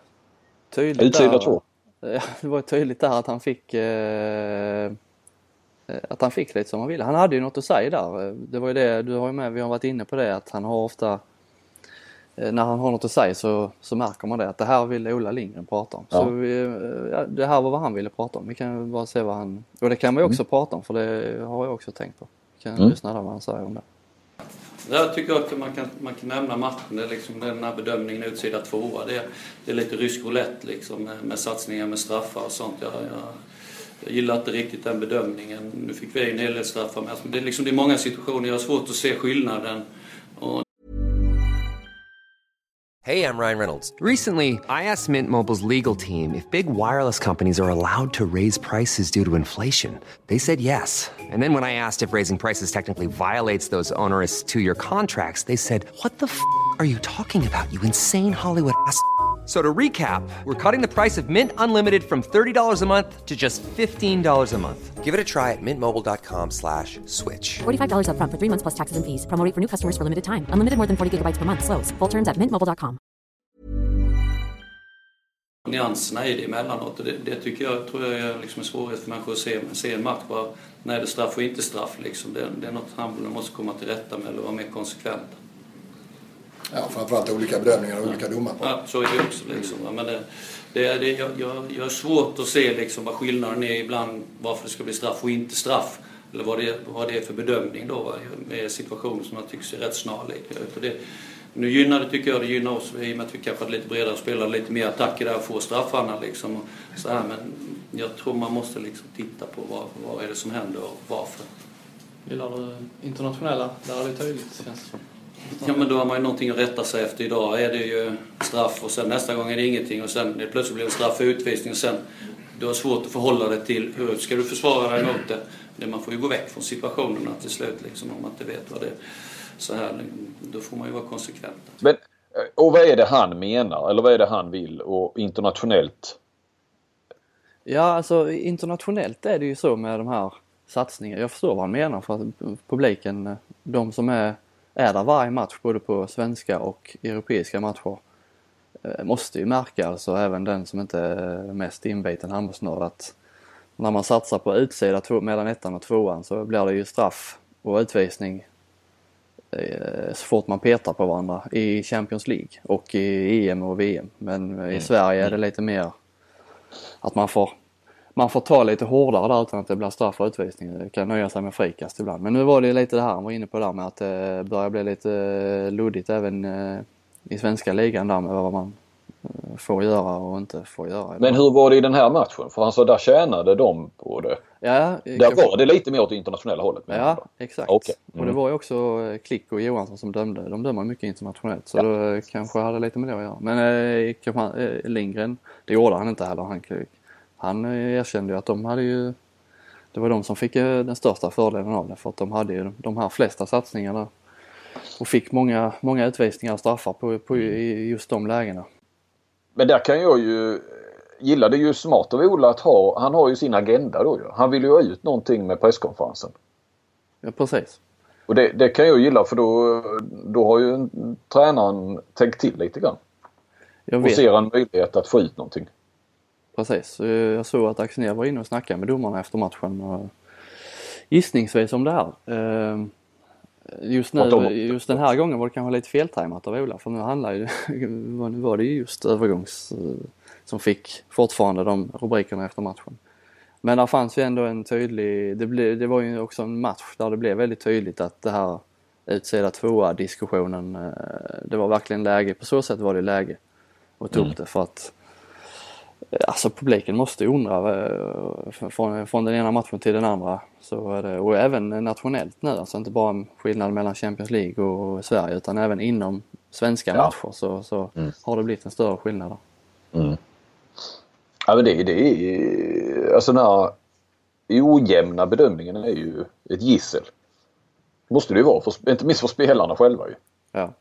tydligt Utsida där, två. Ja, det var tydligt där att han fick eh, att han fick lite som han ville. Han hade ju något att säga där. Det var ju det, du har ju med, vi har varit inne på det att han har ofta när han har något att säga så, så märker man det att det här vill Ola Lindgren prata om. Ja. Så vi, ja, det här var vad han ville prata om. Vi kan bara se vad han, och det kan man ju också Mm. prata om för det har jag också tänkt på. Vi kan Mm. lyssna där vad han säger om det. Jag tycker att man kan, man kan nämna matchen. Det är liksom den här bedömningen utsida tvåa. Det är, det är lite rysk roulette liksom med, med satsningar med straffar och sånt. Jag, jag, jag gillar inte riktigt den bedömningen. Nu fick vi en hel del straffar med. Men det är, liksom, det är många situationer. Jag har svårt att se skillnaden. Och Hey, I'm Ryan Reynolds. Recently, I asked Mint Mobile's legal team if big wireless companies are allowed to raise prices due to inflation. They said yes. And then when I asked if raising prices technically violates those onerous two year contracts, they said, What the f are you talking about, you insane Hollywood ass? So to recap, we're cutting the price of Mint Unlimited from $30 a month to just $15 a month. Give it a try at mintmobile.com slash switch. $45 upfront for three months plus taxes and fees. Promo for new customers for limited time. Unlimited more than 40 gigabytes per month. Slows. Full terms at mintmobile.com. nyanserna i det emellanåt. Och det, det tycker jag, tror jag är liksom svårighet för människor att se, se en match. Bara, när är det straff och inte straff? Liksom. Det, det är något handbollen måste komma till rätta med eller vara mer konsekvent. Ja, framförallt olika bedömningar och olika domar på. Ja, så är det också. Liksom. Ja, men det, det, det, jag, har svårt att se liksom vad skillnaden är ibland varför det ska bli straff och inte straff. Eller vad det, vad det är för bedömning då med situationer som jag tycker är rätt snarlika. Det, nu gynnar det, tycker jag, det gynnar oss i och med att vi kanske är lite bredare spelare, lite mer attacker där och får straffarna liksom. Och så här, men jag tror man måste liksom titta på vad, vad är det som händer och varför. Gillar du internationella? Där är det tydligt känns det som. Ja men då har man ju någonting att rätta sig efter. Idag är det ju straff och sen nästa gång är det ingenting och sen plötsligt blir det straff för utvisning och sen du har svårt att förhålla dig till hur ska du försvara dig mot det. Man får ju gå väck från situationerna till slut liksom om man inte vet vad det är. Så här, då får man ju vara konsekvent. Men, och vad är det han menar eller vad är det han vill och internationellt? Ja alltså internationellt är det ju så med de här satsningarna. Jag förstår vad han menar för att publiken, de som är är där varje match både på svenska och europeiska matcher eh, måste ju märka, alltså även den som inte är mest inbiten handbollsnörd att när man satsar på utsida mellan ettan och tvåan så blir det ju straff och utvisning eh, så fort man petar på varandra i Champions League och i EM och VM. Men i mm. Sverige är det lite mer att man får man får ta lite hårdare där utan att det blir straff och utvisning. Det kan nöja sig med frikast ibland. Men nu var det lite det här han var inne på där med att det börjar bli lite eh, luddigt även eh, i svenska ligan där med vad man eh, får göra och inte får göra. Men hur var det i den här matchen? För han sa där tjänade de på det. Ja, där var det lite mer åt det internationella hållet. Ja, exakt. Okay. Mm. Och det var ju också Klick och Johansson som dömde. De dömer mycket internationellt så ja. det kanske hade lite med det att göra. Men eh, Lindgren, det gjorde han inte heller. Han han erkände ju att de hade ju det var de som fick eh, den största fördelen av det för att de hade ju de här flesta satsningarna och fick många, många utvisningar och straffar på, på i just de lägena. Men där kan jag ju gilla det är ju smart av Ola att ha, han har ju sin agenda då ju. Han vill ju ha ut någonting med presskonferensen. Ja precis. Och det, det kan jag gilla för då, då har ju tränaren tänkt till lite grann. Och ser en möjlighet att få ut någonting. Precis. Jag såg att Axnér var inne och snackade med domarna efter matchen. Och gissningsvis om det här. Ehm, just nu, just den här gången var det kanske lite feltajmat av Ola för nu handlar ju, nu var det ju just övergångs eh, som fick fortfarande de rubrikerna efter matchen. Men där fanns ju ändå en tydlig, det, blev, det var ju också en match där det blev väldigt tydligt att det här utsida tvåa diskussionen, eh, det var verkligen läge, på så sätt var det läge att ta upp mm. det för att Alltså publiken måste undra eh, från, från den ena matchen till den andra. Så är det, och även nationellt nu, alltså inte bara skillnad mellan Champions League och Sverige utan även inom svenska ja. matcher så, så mm. har det blivit en större skillnad. Mm. Ja men det, det är alltså den här ojämna bedömningen är ju ett gissel. Måste det ju vara, för, inte minst för spelarna själva ju. Ja.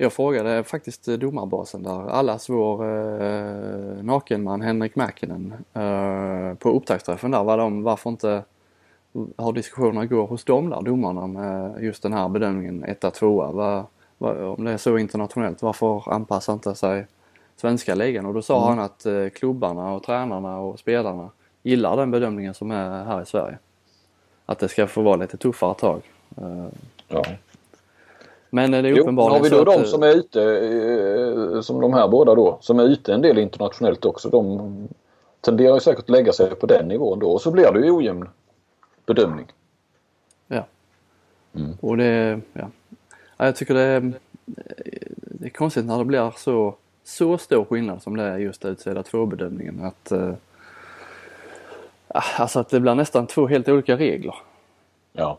Jag frågade faktiskt domarbasen där, allas vår eh, nakenman Henrik Mäkinen eh, på upptaktsträffen där, var de, varför inte har diskussionerna går hos dem där, domarna med just den här bedömningen 1 2 Om det är så internationellt, varför anpassar inte sig svenska ligan? Och då sa mm. han att eh, klubbarna och tränarna och spelarna gillar den bedömningen som är här i Sverige. Att det ska få vara lite tuffare tag. Eh, ja. Men det är uppenbarligen jo, har vi då de att... som är ute, eh, som de här båda då, som är ute en del internationellt också. De tenderar ju säkert att lägga sig på den nivån då och så blir det ju ojämn bedömning. Ja. Mm. Och det, ja. ja. Jag tycker det är, det är konstigt när det blir så, så stor skillnad som det är just utsida två bedömningen att äh, Alltså att det blir nästan två helt olika regler. Ja.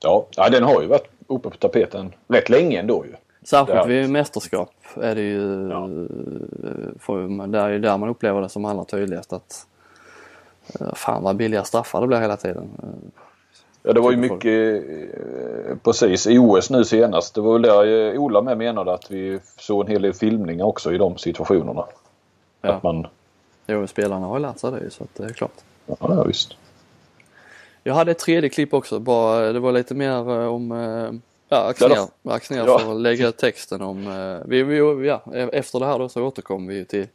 Ja, ja den har ju varit uppe på tapeten rätt länge ändå ju. Särskilt vid mästerskap är det ju ja. för, där är där man upplever det som allra tydligast att eh, fan vad billiga straffar det blir hela tiden. Ja det var ju mycket eh, precis i OS nu senast. Det var väl där eh, Ola med menade att vi såg en hel del filmningar också i de situationerna. Ja. Att man... Jo, spelarna har lärt sig det så att det är klart. Ja, visst. Jag hade ett tredje klipp också, bara, det var lite mer eh, om eh, Ja, Axnér, Axnér ja. får lägga ut texten om, eh, vi, vi, ja, efter det här då så återkom vi till,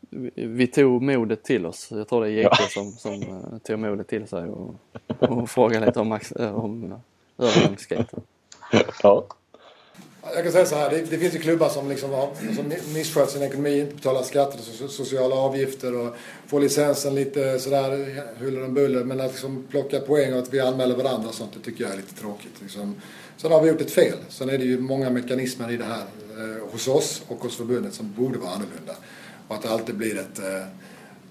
vi, vi tog modet till oss. Jag tror det är JK ja. som, som tog modet till sig och, och frågade lite om, om övergångsskaten. Ja. Jag kan säga så här, det, det finns ju klubbar som, liksom har, som misskött sin ekonomi, inte betalar skatter och sociala avgifter och får licensen lite sådär huller om buller. Men att liksom plocka poäng och att vi anmäler varandra och sånt, det tycker jag är lite tråkigt. Liksom. Sen har vi gjort ett fel. Sen är det ju många mekanismer i det här eh, hos oss och hos förbundet som borde vara annorlunda. Och att det alltid blir ett eh,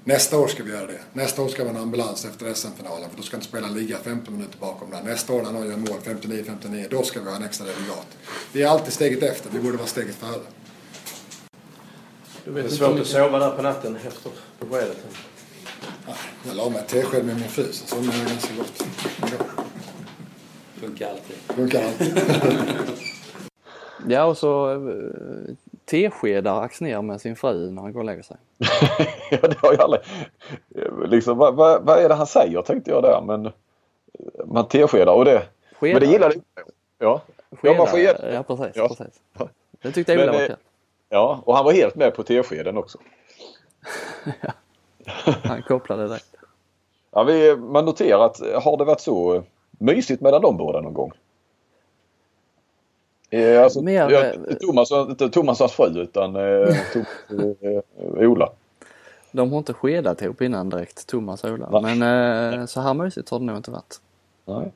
Nästa år ska vi göra det. Nästa år ska vi ha en ambulans efter SM-finalen för då ska inte spela liga 15 minuter bakom där. Nästa år när någon gör mål 59-59, då ska vi ha en extra delegat. Vi är alltid steget efter, vi borde vara steget före. Du vet, det är svårt att sova där på natten efter beskedet. Jag la mig tesked med min fru så somnade jag ganska gott. Funkar alltid. Funkar alltid. ja, och så eh, teskedar Axner med sin fru när han går och lägger sig. ja, det har jag aldrig... Liksom, vad, vad, vad, är det han säger tänkte jag där men man teskedar och det... Skedar. Men det gillar du? Ja. Skedar, ja, sked. ja precis. Ja. precis. Det tyckte jag var kul. Ja, och han var helt med på teskeden också. ja. Han kopplade direkt. Ja, vi, man noterar att har det varit så mysigt mellan de båda någon gång? Eh, alltså, Mer, jag, Thomas, inte Thomas hans fru utan eh, Thomas, eh, Ola. De har inte skedat ihop innan direkt, Thomas och Ola. Nej. Men eh, så här mysigt har det nog inte varit. Nej.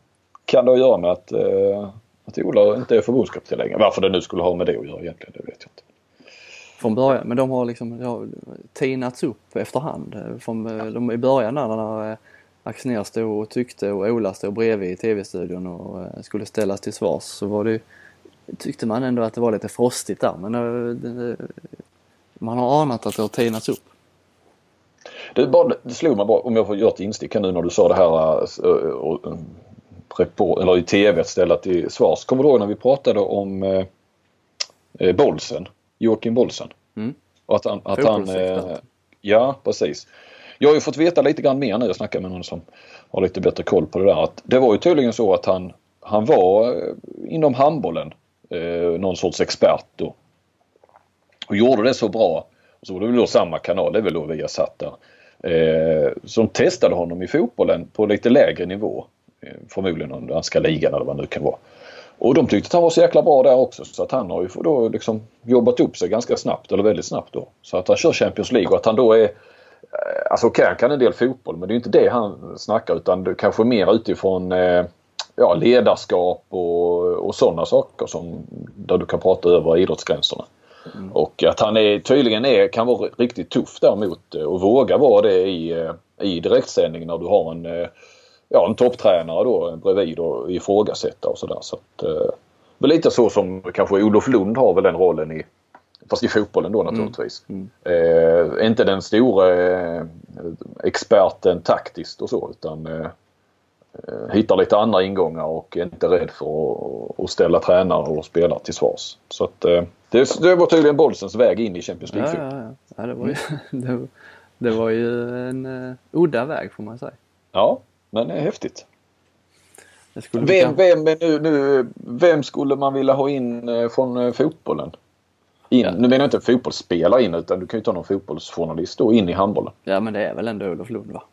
Kan det göra med att, eh, att Ola inte är förbundskapten längre? Varför det nu skulle ha med det att göra egentligen, det vet jag inte. Från början, men de har liksom har tinats upp efterhand. Från, eh, de, I början där när Axnér stod och tyckte och Ola stod bredvid i tv-studion och skulle ställas till svars så var det tyckte man ändå att det var lite frostigt där men det, man har anat att det har tinats upp. Det, bara, det slog mig bara, om jag får göra ett instick nu när du sa det här äh, eller i tv ställa till svars. Kommer du ihåg när vi pratade om äh, Bolsen, Joakim Bolsen? Mm. Och att han, att han äh, Ja precis. Jag har ju fått veta lite grann mer nu. Jag snackade med någon som har lite bättre koll på det där. Att det var ju tydligen så att han, han var inom handbollen eh, någon sorts expert då. Och gjorde det så bra, så var det väl då samma kanal, det är väl då vi har satt där. Eh, som testade honom i fotbollen på lite lägre nivå. Eh, förmodligen under danska ligan eller vad det nu kan vara. Och de tyckte att han var så jäkla bra där också så att han har ju då liksom jobbat upp sig ganska snabbt eller väldigt snabbt då. Så att han kör Champions League och att han då är eh, Alltså okej, okay, han kan en del fotboll men det är inte det han snackar utan det kanske mer utifrån eh, ja, ledarskap och, och sådana saker som där du kan prata över idrottsgränserna. Mm. Och att han är, tydligen är, kan vara riktigt tuff däremot och våga vara det i, i direktsändning när du har en, ja, en topptränare då bredvid och ifrågasätta och sådär. Så att, eh, lite så som kanske Olof Lund har väl den rollen i Fast i fotbollen då naturligtvis. Mm. Mm. Eh, inte den stora eh, experten taktiskt och så utan eh, Eh, hittar lite andra ingångar och är inte rädd för att, ställa tränare och spelare till svars. Så att, eh, det, det var tydligen Bolsens väg in i Champions League. Ja, ja, ja. ja det, var ju, det, det, var ju en uh, udda väg får man säga. Ja, men det är häftigt. Vem, vem, nu, nu, vem skulle man vilja ha in från fotbollen? In, ja. Nu menar jag inte fotbollsspelare in utan du kan ju ta någon fotbollsjournalist då in i handbollen. Ja men det är väl ändå Olof Lund va?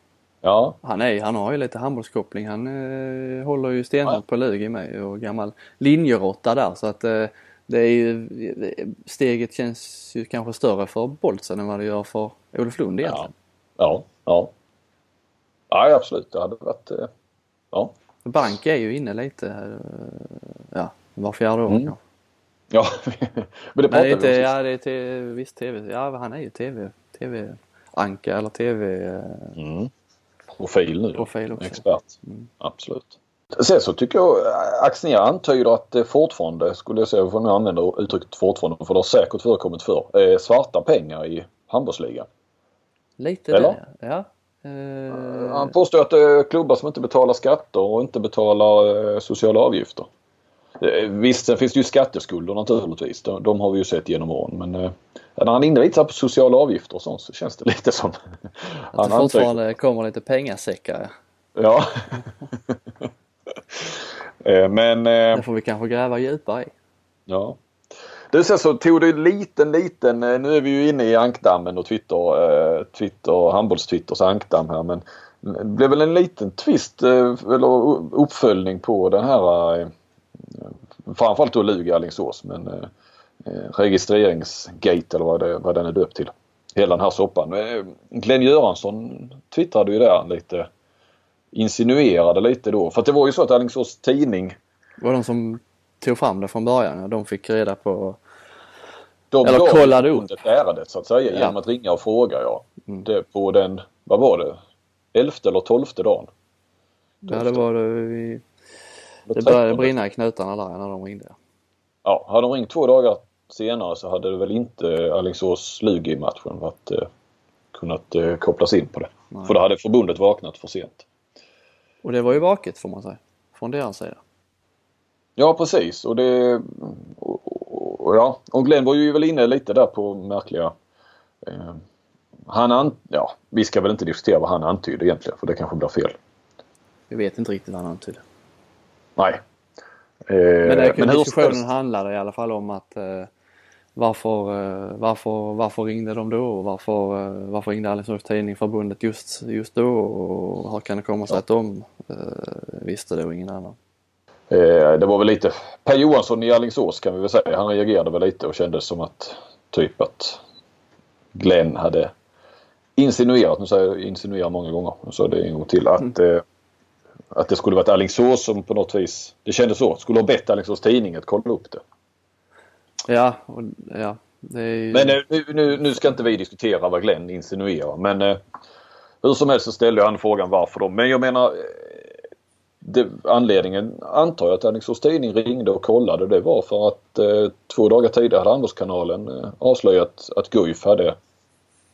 Ja. Han, är, han har ju lite handbollskoppling. Han eh, håller ju stenhårt ja. på Lugi med och gammal linjerotta där så att eh, det är ju, steget känns ju kanske större för Boltsen än vad det gör för Olof Lund egentligen. Ja, ja. Ja, ja absolut. Det hade varit, eh, ja. Bank är ju inne lite, eh, ja, var fjärde år mm. Ja, men det pratar vi inte, Ja, det är till, visst TV. Ja, han är ju TV, TV-anka eller TV... Eh, mm profil nu. Profil också. Expert. Mm. Absolut. Sen så tycker jag Axnér antyder att det fortfarande, skulle jag säga, om jag använder uttrycket fortfarande, för det har säkert förekommit förr, svarta pengar i handbollsligan. Lite Eller? det, ja. Uh... Han påstår att det är klubbar som inte betalar skatter och inte betalar eh, sociala avgifter. Eh, visst, sen finns det ju skatteskulder naturligtvis. De, de har vi ju sett genom åren. Men eh, när han inriktar på sociala avgifter och sånt så känns det lite som... Att det fortfarande kommer lite pengasäckar. Ja. eh, men... Eh, det får vi kanske gräva djupare i. Ja. Du sen så tog det liten liten, eh, nu är vi ju inne i ankdammen och Twitter, Twitter handbolls-Twitters ankdamm här men det blev väl en liten twist eller uppföljning på den här framförallt då Lugi Alingsås men registreringsgate eller vad, det, vad den är döpt till. Hela den här soppan. Eh, Glenn Göransson twittrade ju där lite insinuerade lite då. För att det var ju så att Alingsås tidning var de som tog fram det från början. ja. De fick reda på... De Eller kollade upp. förbundet ärendet så att säga Ja. genom att ringa och fråga ja. Mm. Det på den, vad var det, elfte eller tolfte dagen? Ja, det var det, vi, det började brinna i knutarna där när de ringde. Ja, hade de ringt två dagar senare så hade det väl inte Alingsås Lugi-matchen varit, eh, kunnat eh, kopplas in på det. Nej. För då hade förbundet vaknat för sent. Och det var ju vaket får man säga. Från deras sida. Ja precis och det... Och, och, och, ja, och Glenn var ju väl inne lite där på märkliga... Eh, han an, Ja, vi ska väl inte diskutera vad han antydde egentligen för det kanske blir fel. Vi vet inte riktigt vad han antydde. Nej. Eh, Men, men hur diskussionen helst- handlade i alla fall om att eh, varför, eh, varför, varför ringde de då? Och varför, eh, varför ringde Alingsås Tidning förbundet just, just då? Och hur kan det komma sig att de eh, visste det och ingen annan? Eh, det var väl lite Per Johansson i Alingsås kan vi väl säga. Han reagerade väl lite och kände som att typ att Glenn hade insinuerat, nu säger jag insinuerat många gånger, nu sa det en gång till, att, eh, att det skulle varit Alingsås som på något vis, det kändes så, skulle ha bett Alingsås tidning att kolla upp det. Ja, och, ja ju... Men eh, nu, nu, nu ska inte vi diskutera vad Glenn insinuerar men eh, hur som helst så ställde han frågan varför då. Men jag menar eh, det, anledningen antar jag att Alingsås Tidning ringde och kollade det var för att eh, två dagar tidigare hade Handbollskanalen eh, avslöjat att Guif hade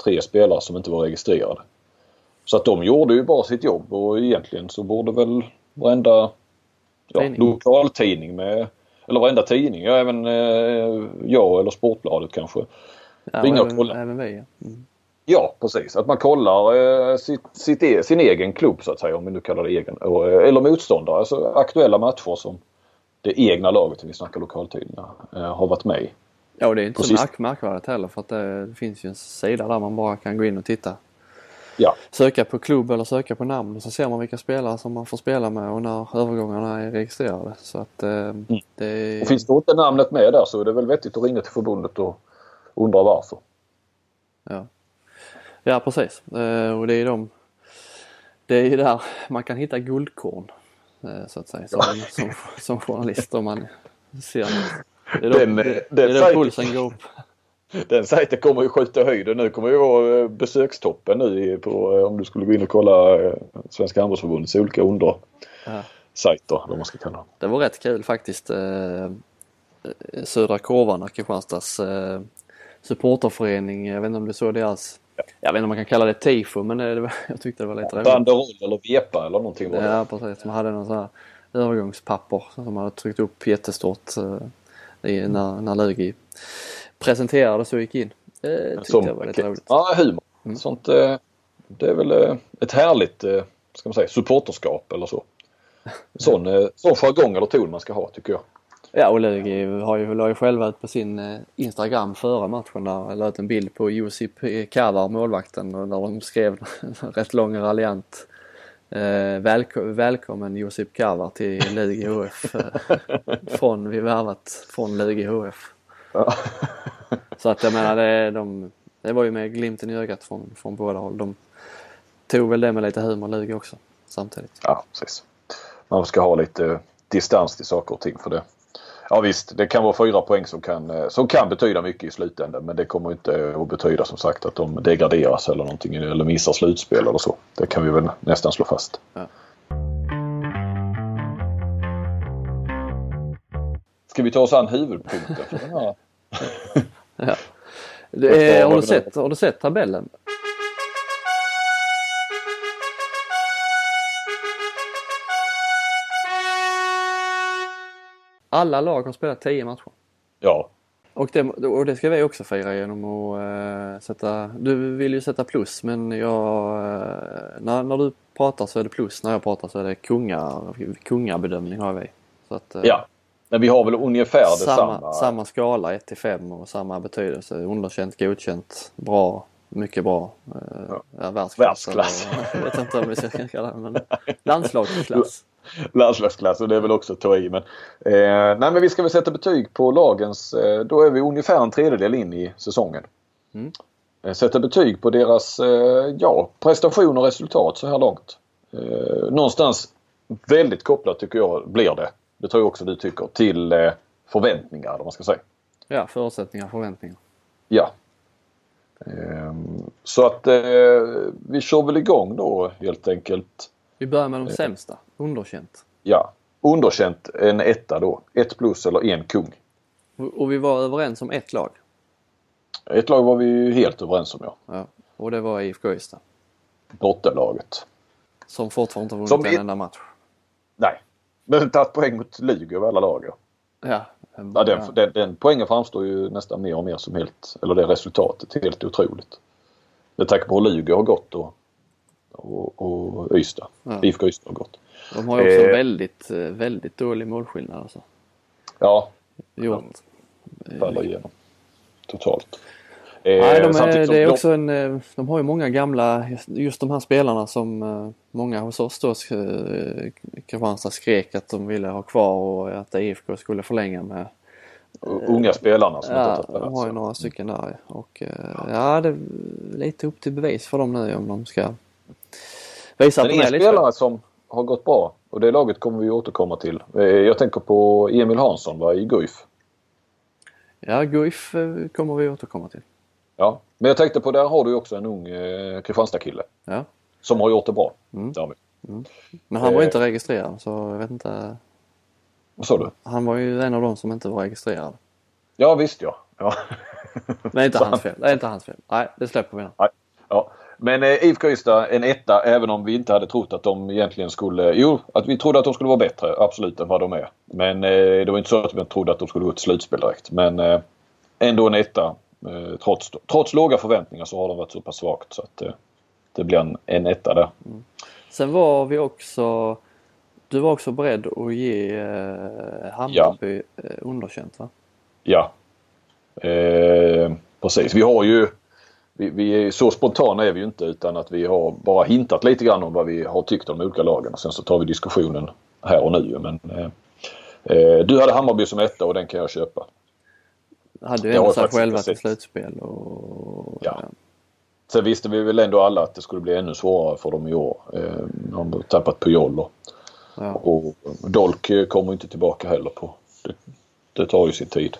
tre spelare som inte var registrerade. Så att de gjorde ju bara sitt jobb och egentligen så borde väl varenda ja, Tidning. lokaltidning med eller varenda tidning, ja, även eh, jag eller Sportbladet kanske. ja, ringa även, kolla. även vi. ja. Mm. Ja precis, att man kollar eh, sitt, sitt e sin egen klubb så att säga om vi nu kallar det egen. Eh, eller motståndare, alltså aktuella matcher som det egna laget, vi snackar lokaltidningar, eh, har varit med i. Ja, det är inte så märk märkvärdigt heller för att det, det finns ju en sida där man bara kan gå in och titta. Ja, Söka på klubb eller söka på namn så ser man vilka spelare som man får spela med och när övergångarna är registrerade. Så att eh, det är... och finns det inte namnet med där så är det väl vettigt att ringa till förbundet och undra varför. Ja, ja precis. Eh, och det är de... Det är ju där man kan hitta guldkorn. Eh, så att säga. Som, som, som journalist om man ser. Det är då, Den, eh, det, den det är då pulsen går upp. Den sajten kommer ju skjuta höjden nu. kommer ju vara eh, besökstoppen nu på, eh, om du skulle gå in och kolla eh, Svenska Handbollsförbundets olika under Ja. sajter, eller vad man ska kalla. Det var rätt kul faktiskt. Södra Korvarna, Kristianstads supporterförening. Jag vet inte om du såg deras, jag vet inte om man kan kalla det tifo men det, jag tyckte det var lite roligt. Banderoll eller vepa eller någonting var det. Ja precis, de hade någon sån här övergångspapper som de hade tryckt upp jättestort eh, i, när, när Lugi presenterades och gick in. Det tyckte jag var lite roligt. Ja, humor. Mm. Sånt, eh, det är väl eh, ett härligt eh, ska man säga, supporterskap eller så. Sån, eh, sån jargong eller ton man ska ha tycker jag. Ja och Lugi har ju, la ju själva ut på sin eh, Instagram före matchen där, la ut en bild på Josip Kavar, målvakten, och där de skrev rätt lång och raljant eh, välko- Välkommen Josip Kavar till Lugi HF. Eh, från, vi värvat från Lugi HF. Ja. Så att jag menar det, de, det var ju med glimten i ögat från, från båda håll. De tog väl det med lite humor Lugi också samtidigt. Ja, precis. Man ska ha lite eh, distans till saker och ting för det. Ja visst, det kan vara fyra poäng som kan, eh, som kan betyda mycket i slutändan men det kommer inte att betyda som sagt att de degraderas eller någonting eller missar slutspel eller så. Det kan vi väl nästan slå fast. Ja. Ska vi ta oss an huvudpunkten? Ja. Det är, har, du sett, har du sett tabellen? Alla lag har spelat 10 matcher. Ja, Och det, och det ska vi också fira genom att eh, sätta... Du vill ju sätta plus men jag... eh, när, när du pratar så är det plus. När jag pratar så är det kungar, kungabedömning har vi. Så att, eh, ja. Men vi har väl ungefär samma, detsamma. samma skala 1 till 5 och samma betydelse. Underkänt, godkänt, bra, mycket bra. Eh, Ja. ja, världsklass. Världsklass. eller- Jag vet inte om vi ska kalla det men landslagsklass. landslagsklass och det är väl också att ta i. Men, eh, nej, men vi ska väl sätta betyg på lagens... Eh, då är vi ungefär en tredjedel in i säsongen. Mm. Eh, sätta betyg på deras eh, ja, prestation och resultat så här långt. Eh, någonstans väldigt kopplat tycker jag blir det. Det tror jag också du tycker. Till eh, förväntningar om man ska säga. Ja, förutsättningar, förväntningar. Ja. Ehm, så att eh, vi kör väl igång då helt enkelt. Vi börjar med de sämsta. Underkänt. Ja, underkänt en etta då. Ett plus eller en kung. Och vi var överens om ett lag. Ett lag var vi ju helt överens om ja. Ja. Och det var IFK Ystad. Bottenlaget. Som fortfarande inte vunnit en enda match. Nej. Men tagit poäng mot Lugi över alla lag. Ja. Ja. Den, den, den poängen framstår ju nästan mer och mer som helt, eller det resultatet, helt otroligt. Med tanke på hur Lugi har gått och, och, och Ystad. Ja. IFK Ystad har gått. De har ju också Eh. väldigt, eh, väldigt dålig målskillnad alltså. Ja, Gjort. faller igenom. Totalt. Nej, Eh, de är, samtidigt som det är de- också en, eh, de har ju många gamla, just de här spelarna som eh, många hos oss då, Kristianstad skrek att de ville ha kvar och att IFK skulle förlänga med. unga spelarna som Ja, inte har de har ju några stycken där och ja, det är lite upp till bevis för dem nu om de ska visa Men att de är lite spelare som har gått bra och det laget kommer vi återkomma till. Jag tänker på Emil Hansson va, i Guif. Ja, Guif kommer vi återkomma till. Ja, men jag tänkte på där har du också en ung eh, Kristianstad-kille Ja. som har gjort det bra. Mm. Vi. Men han var ju Eh. inte registrerad så jag vet inte. Vad sa du? Han var ju en av dem som inte var registrerad. Ja visst ja. ja. Det är inte Så hans fel. Det är inte hans fel. Nej, det släpper vi nu. Nej. ja. Men eh, IFK Ystad en etta även om vi inte hade trott att de egentligen skulle... Jo, att vi trodde att de skulle vara bättre absolut än vad de är. Men eh, det var inte så att vi trodde att de skulle gå till slutspel direkt. Men eh, ändå en etta. Eh, trots, trots låga förväntningar så har de varit så pass svagt så att eh, det blir en, en etta där. Sen var vi också, du var också beredd att ge eh, Hammarby eh, underkänt va? Ja. Eh, precis. Vi har ju... Vi, vi är, så spontana är vi ju inte utan att vi har bara hintat lite grann om vad vi har tyckt om de olika lagen. Och sen så tar vi diskussionen här och nu. Men, eh, du hade Hammarby som etta och den kan jag köpa. Hade ju ändå sig själva till slutspel och... Ja. Sen visste vi väl ändå alla att det skulle bli ännu svårare för dem i år. Eh, de har tappat Pujol och, ja. och Dolk eh, kommer inte tillbaka heller på. Det, det tar ju sin tid.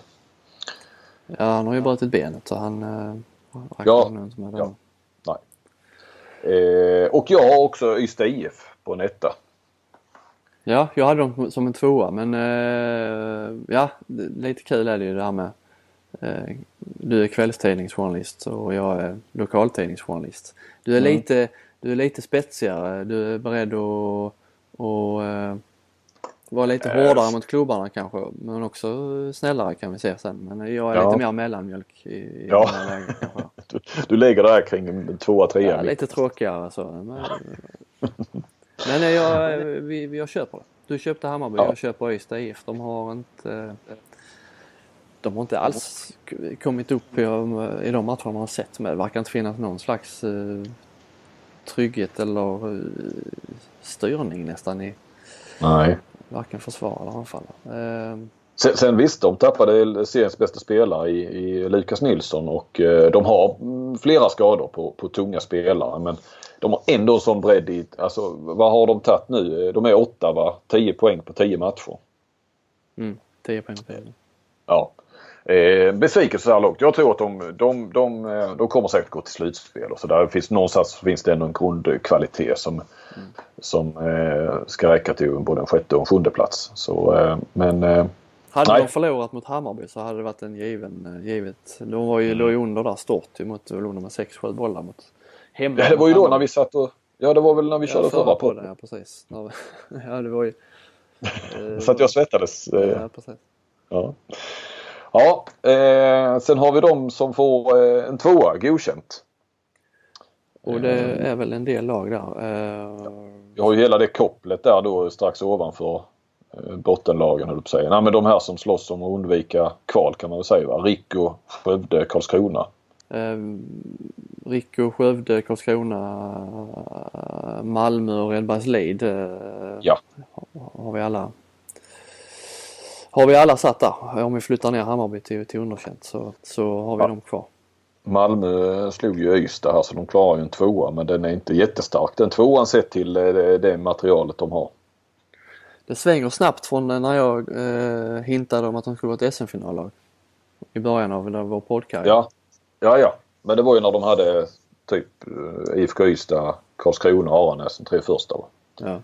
ja, han har ju brutit benet så han... Eh, räknar Ja. med. Ja. Nej. Eh, och jag har också Ystad IF på en etta. Ja, jag hade dem som en tvåa men eh, ja, lite kul är det ju det här med eh, du är kvällstidningsjournalist och jag är lokaltidningsjournalist. Du är, Mm. lite, du är lite spetsigare, du är beredd att, att eh, vara lite Eh, hårdare mot klubbarna kanske men också snällare kan vi se sen. Men jag är Ja. lite mer mellanmjölk i, i Ja. lägena kanske. Du, du lägger det här kring tvåa, trea. Ja, lite tråkigare så. Men, men jag, vi, vi, jag köper det. Du köpte Hammarby, Ja. jag köper Ystad IF. De har inte de har inte alls kommit upp i, i de matcherna man har sett med. Det verkar inte finnas någon slags eh, trygghet eller eh, styrning nästan i Nej. varken försvar eller anfall. Eh, Sen, sen visst, de tappade seriens bästa spelare i, i Lukas Nilsson och eh, de har mm, flera skador på, på tunga spelare. Men de har ändå en sån bredd i... Alltså vad har de tagit nu? De är åtta va? 10 poäng på 10 matcher. mm, 10 poäng på 10. Ja. Eh, besvikelse så här långt. Jag tror att de, de, de, eh, de kommer säkert gå till slutspel och så där. Finns, någonstans finns det ändå en grundkvalitet som, som eh, ska räcka till både en sjätte och en sjunde plats. Så, eh, men eh, Hade Nej. de förlorat mot Hammarby så hade det varit en given, eh, givet. De var ju, låg ju under där stort mot, låg med 6-7 bollar mot hemma. ja, det var ju då när vi satt och... Ja det var väl när vi körde förra på podden. Ja precis. Ja ja, det var ju... eh, Så att jag svettades. Eh, Ja precis. ja. Ja, eh, sen har vi de som får eh, en tvåa godkänt. Och det är väl en del lag där. Eh, Vi har ju hela det kopplet där då strax ovanför eh, bottenlagen höll jag. Nej men de här som slåss om att undvika kval kan man väl säga va. Rico, Skövde, Karlskrona. Eh, Rico, Skövde, Karlskrona, Malmö och Redbergslid. Eh, Ja. Har vi alla har vi alla satt där. Om vi flyttar ner Hammarby till, till underkänt så, så har vi Ja. dem kvar. Malmö slog ju Ystad här så de klarar ju en tvåa men den är inte jättestark den tvåan sett till eh, det, det materialet de har. Det svänger snabbt från när jag eh, hintade om att de skulle vara ett SM-finallag. I början av vår poddkarriär. Ja, ja, ja. Men det var ju när de hade typ eh, IFK Ystad, Karlskrona och Aranäs de tre första. Va? Ja.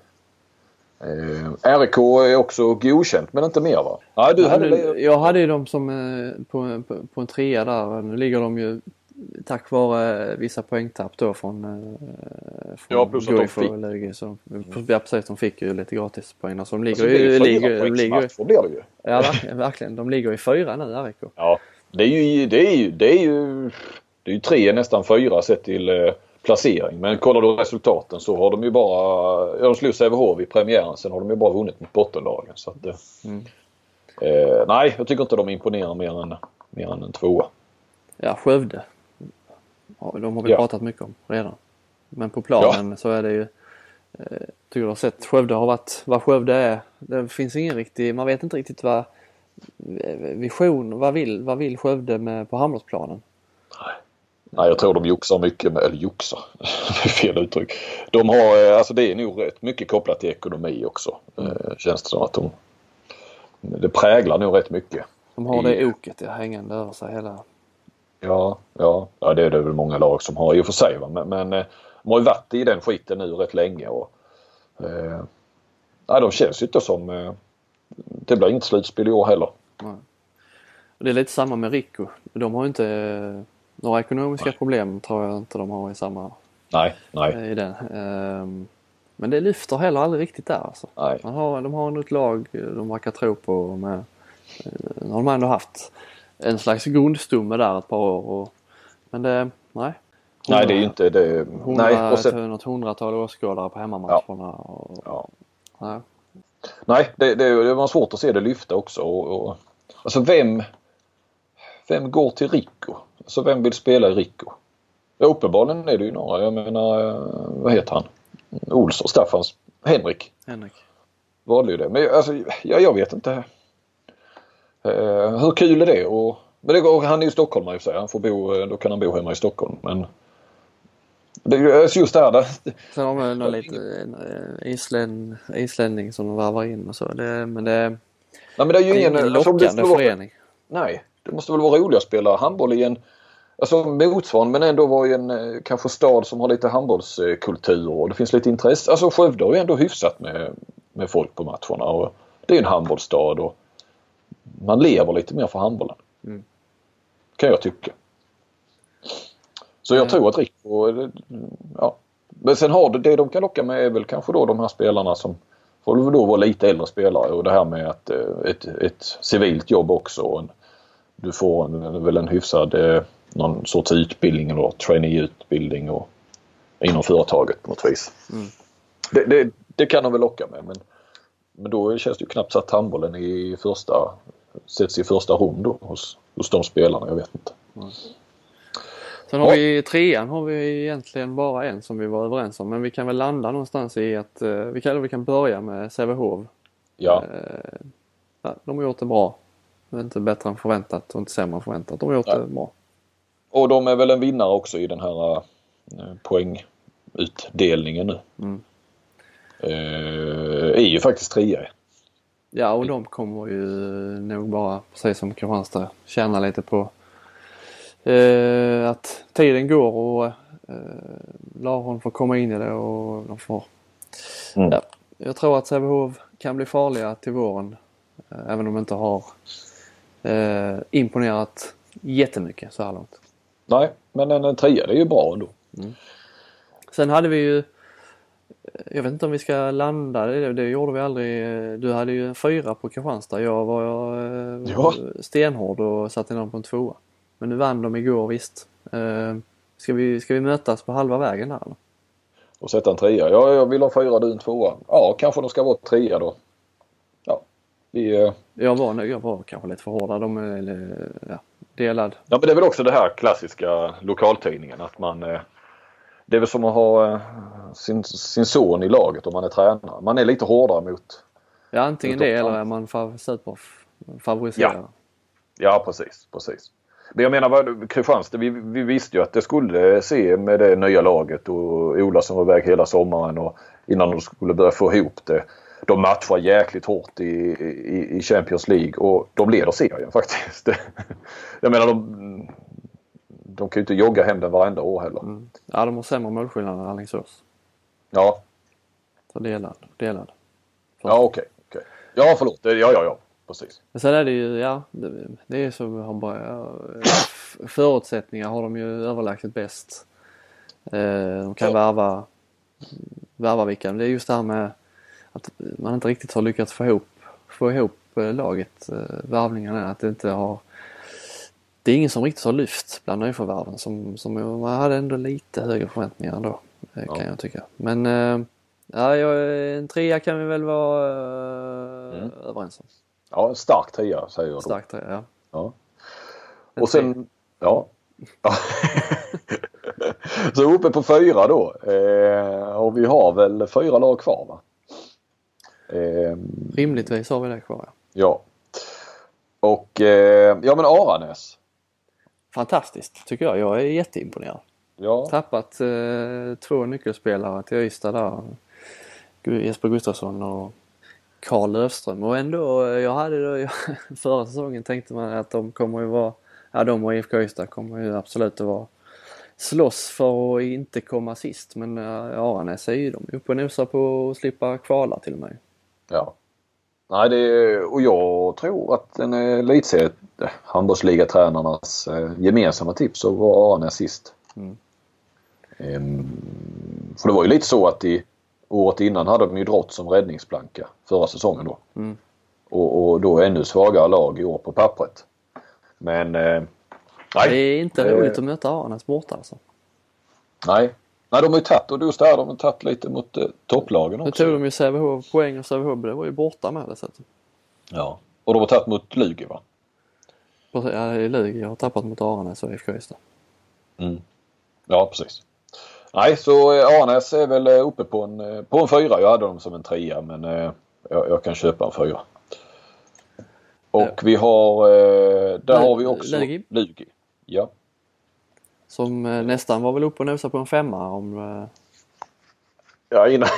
Eh, RIK är också godkänt men inte mer va? Nej, du Jag, hade... hade, jag hade ju dem som eh, på, på, på en trea där. Nu ligger de ju tack vare vissa poängtapp då från, eh, från Ja, plus att de Guif och fick- Lugi. Så, ja precis, de fick ju lite gratis poäng. Så de ligger Alltså, ju... ligger, de ligger, blir det ju. ja, verkligen, verkligen. De ligger i fyra nu, RIK. Ja, det är ju, det är ju, det är ju, det är ju tre, nästan fyra sett till eh, placering. Men kollar du resultaten så har de ju bara, ja, de slog Sävehof i premiären. Sen har de ju bara vunnit mot bottenlagen. Så att, eh, Mm. eh, nej, jag tycker inte de imponerar mer än, mer än en tvåa. Ja, Skövde. Ja, de har vi Ja. pratat mycket om redan. Men på planen så är det ju... Eh, tycker du har sett Skövde har varit vad Skövde är. Det finns ingen riktig... Man vet inte riktigt vad vision, vad vill, vad vill Skövde med, på handbollsplanen? Nej, jag tror de joxar mycket med, eller joxar, fel uttryck. De har, eh, alltså det är nog rätt mycket kopplat till ekonomi också. Eh, känns det som att de, det präglar nog rätt mycket. De har det I- oket ja, hängande över sig hela... Ja, ja, ja det är det väl många lag som har i och för sig. Va? Men, men eh, de har ju varit i den skiten nu rätt länge. Och, eh, nej, de känns ju inte som... Eh, det blir inget slutspel i år heller. Och det är lite samma med Rico. De har ju inte... eh, Några ekonomiska problem tror jag inte de har i samma... Nej, nej, I den. Ehm, Men det lyfter heller aldrig riktigt där alltså. nej. Man har, de har något lag de verkar tro på. Med, eh, nu har de ändå haft en slags grundstomme där ett par år. Och, men det, nej. Nej, det är ju inte det. Hundra, Nej, och sen, något hundratal åskådare på hemmamatcherna. Och, ja. nej. nej det, det, det var svårt att se det lyfta också. Och, och, alltså vem, vem går till Rico? Alltså vem vill spela i Rico? Ja, uppenbarligen är det ju några. Jag menar, eh, vad heter han? Olsson, Staffans, Henrik. Henrik. valde ju det. Men alltså, ja, jag vet inte. Eh, hur kul är det? Och, men det går, han är ju stockholmare i och för sig. Han får bo, eh, då kan han bo hemma i Stockholm. Men det är alltså just det här. Sen har vi någon lite eh, isländ, islänning som de varvar in och så. Det, men det, nej, men det är ju ingen... ingen alltså, lockande förening. Nej, det måste väl vara roligt att spela handboll i en Alltså motsvarande men ändå vara i en eh, kanske stad som har lite handbollskultur och det finns lite intresse. Alltså Skövde har ju ändå hyfsat med, med folk på matcherna och det är en handbollsstad och man lever lite mer för handbollen. Mm. Kan jag tycka. Så jag Mm. tror att Rico, eh, ja. Men sen har det, det de kan locka med är väl kanske då de här spelarna som får väl då vara lite äldre spelare och det här med att ett, ett civilt jobb också. Och en, du får en, väl en hyfsad någon sorts utbildning eller trainee-utbildning och inom företaget på något vis. Mm. Det, det, det kan de väl locka med men, men då känns det ju knappt så att handbollen i första, sätts i första rum då hos, hos de spelarna. Jag vet inte. Sen har vi i trean har vi egentligen bara en som vi var överens om. Men vi kan väl landa någonstans i att eh, vi, kan, vi kan börja med Sävehof. Ja, Eh, ja, de har gjort det bra. Det är inte bättre än förväntat och inte sämre än förväntat. De har gjort Nej. det bra. Och de är väl en vinnare också i den här eh, poängutdelningen nu. Mm. Eh, är ju faktiskt trea. Ja och de kommer ju nog bara, precis som Kristianstad, tjäna lite på eh, att tiden går och eh, Laholm får komma in i det och de får... Mm. Ja, jag tror att Sävehof kan bli farliga till våren. Eh, även om de inte har eh, imponerat jättemycket så här långt. Nej, men en, en trea det är ju bra ändå. Sen hade vi ju eh, jag vet inte om vi ska landa, det, det gjorde vi aldrig. Du hade ju en fyra på Kristianstad. Jag var eh, Ja. stenhård och satte dem på en tvåa. Men nu vann de igår visst. Eh, Ska vi, ska vi mötas på halva vägen där eller? Och sätta en trea. Ja, jag vill ha fyra, du en tvåa. Ja, kanske de ska vara trea då. Ja, vi... eh, Jag var, nog- jag var kanske lite för hårda. De, eller, ja, delad. Ja men det är väl också det här klassiska lokaltidningen att man eh, Det är väl som att ha eh, sin, sin son i laget om man är tränare. Man är lite hårdare mot Ja, antingen Mot det eller är man fa- super favoriserad. Ja precis, precis. Men jag menar Kristianstad, vi, vi visste ju att det skulle se med det nya laget och Ola som var iväg hela sommaren och innan de skulle börja få ihop det. De matchar jäkligt hårt i, i, i Champions League och de leder serien faktiskt. Jag menar de, de kan ju inte jogga hem den varenda år heller. Mm. Ja, de har sämre målskillnad än Alingsås. Ja, Så delad. delad. ja okej. okej. Ja förlåt, ja ja ja precis. Men sen är det ju, ja, det, det är så har bara, förutsättningar har de ju överlägset bäst. Eh, de kan Ja. värva, värva vilka. Det är just det här med att man inte riktigt har lyckats få ihop, få ihop eh, laget, eh, värvningarna. Att det inte har det är ingen som riktigt har lyft bland nyförvärven som, som man hade ändå lite högre förväntningar ändå. eh, Kan Ja. jag tycka. Men ja, en trea kan vi väl vara Mm. överens om. Ja, en stark trea säger jag då. Starkt trea, ja. Ja. En Och sen, ja. Ja. Så uppe på fyra då. Eh, och vi har väl fyra lag kvar va? Eh, Rimligtvis har vi det kvar. Ja. ja. Och eh, ja men Aranäs. Fantastiskt tycker jag. Jag är jätteimponerad. Ja, Tappat eh, två nyckelspelare till Ystad där. Jesper Gustafsson och Karl Löfström. Och ändå, eh, jag hade då, förra säsongen tänkte man att de kommer ju vara, ja de och IFK Ystad kommer ju absolut att vara slåss för att inte komma sist. Men uh, Aranäs är ju de uppe och nosar på att slippa kvala till och med. Ja. Nej, det, och jag tror att en elitserie, eh, handbollsligatränarnas eh, gemensamma tips så var Aranäs sist. Mm. Ehm, för det var ju lite så att i året innan hade de ju drott som räddningsplanka förra säsongen då. Mm. Och, och då ännu svagare lag i år på pappret. Men eh, nej, Det är inte Eh. roligt att möta Aranäs borta alltså. nej. Nej, de har ju tagit och just där de har tagit lite mot eh, topplagen Nu också. tog de ju Sävehof poäng och Sävehof det var ju borta med dessutom. Ja. Och de har tagit mot Lugi va? Precis, Ja, det är Lugi. Jag har tappat mot Aranäs och IFK Ystad. Mm. Ja, precis. Nej, så eh, Arnäs är väl eh, uppe på en, eh, på en fyra. Jag hade dem som en trea men eh, jag, jag kan köpa en fyra. Och vi har, där Lu- har vi också Lugi. Lugi. Ja. Som eh, nästan var väl uppe och nosade på en femma om eh, Ja, innan,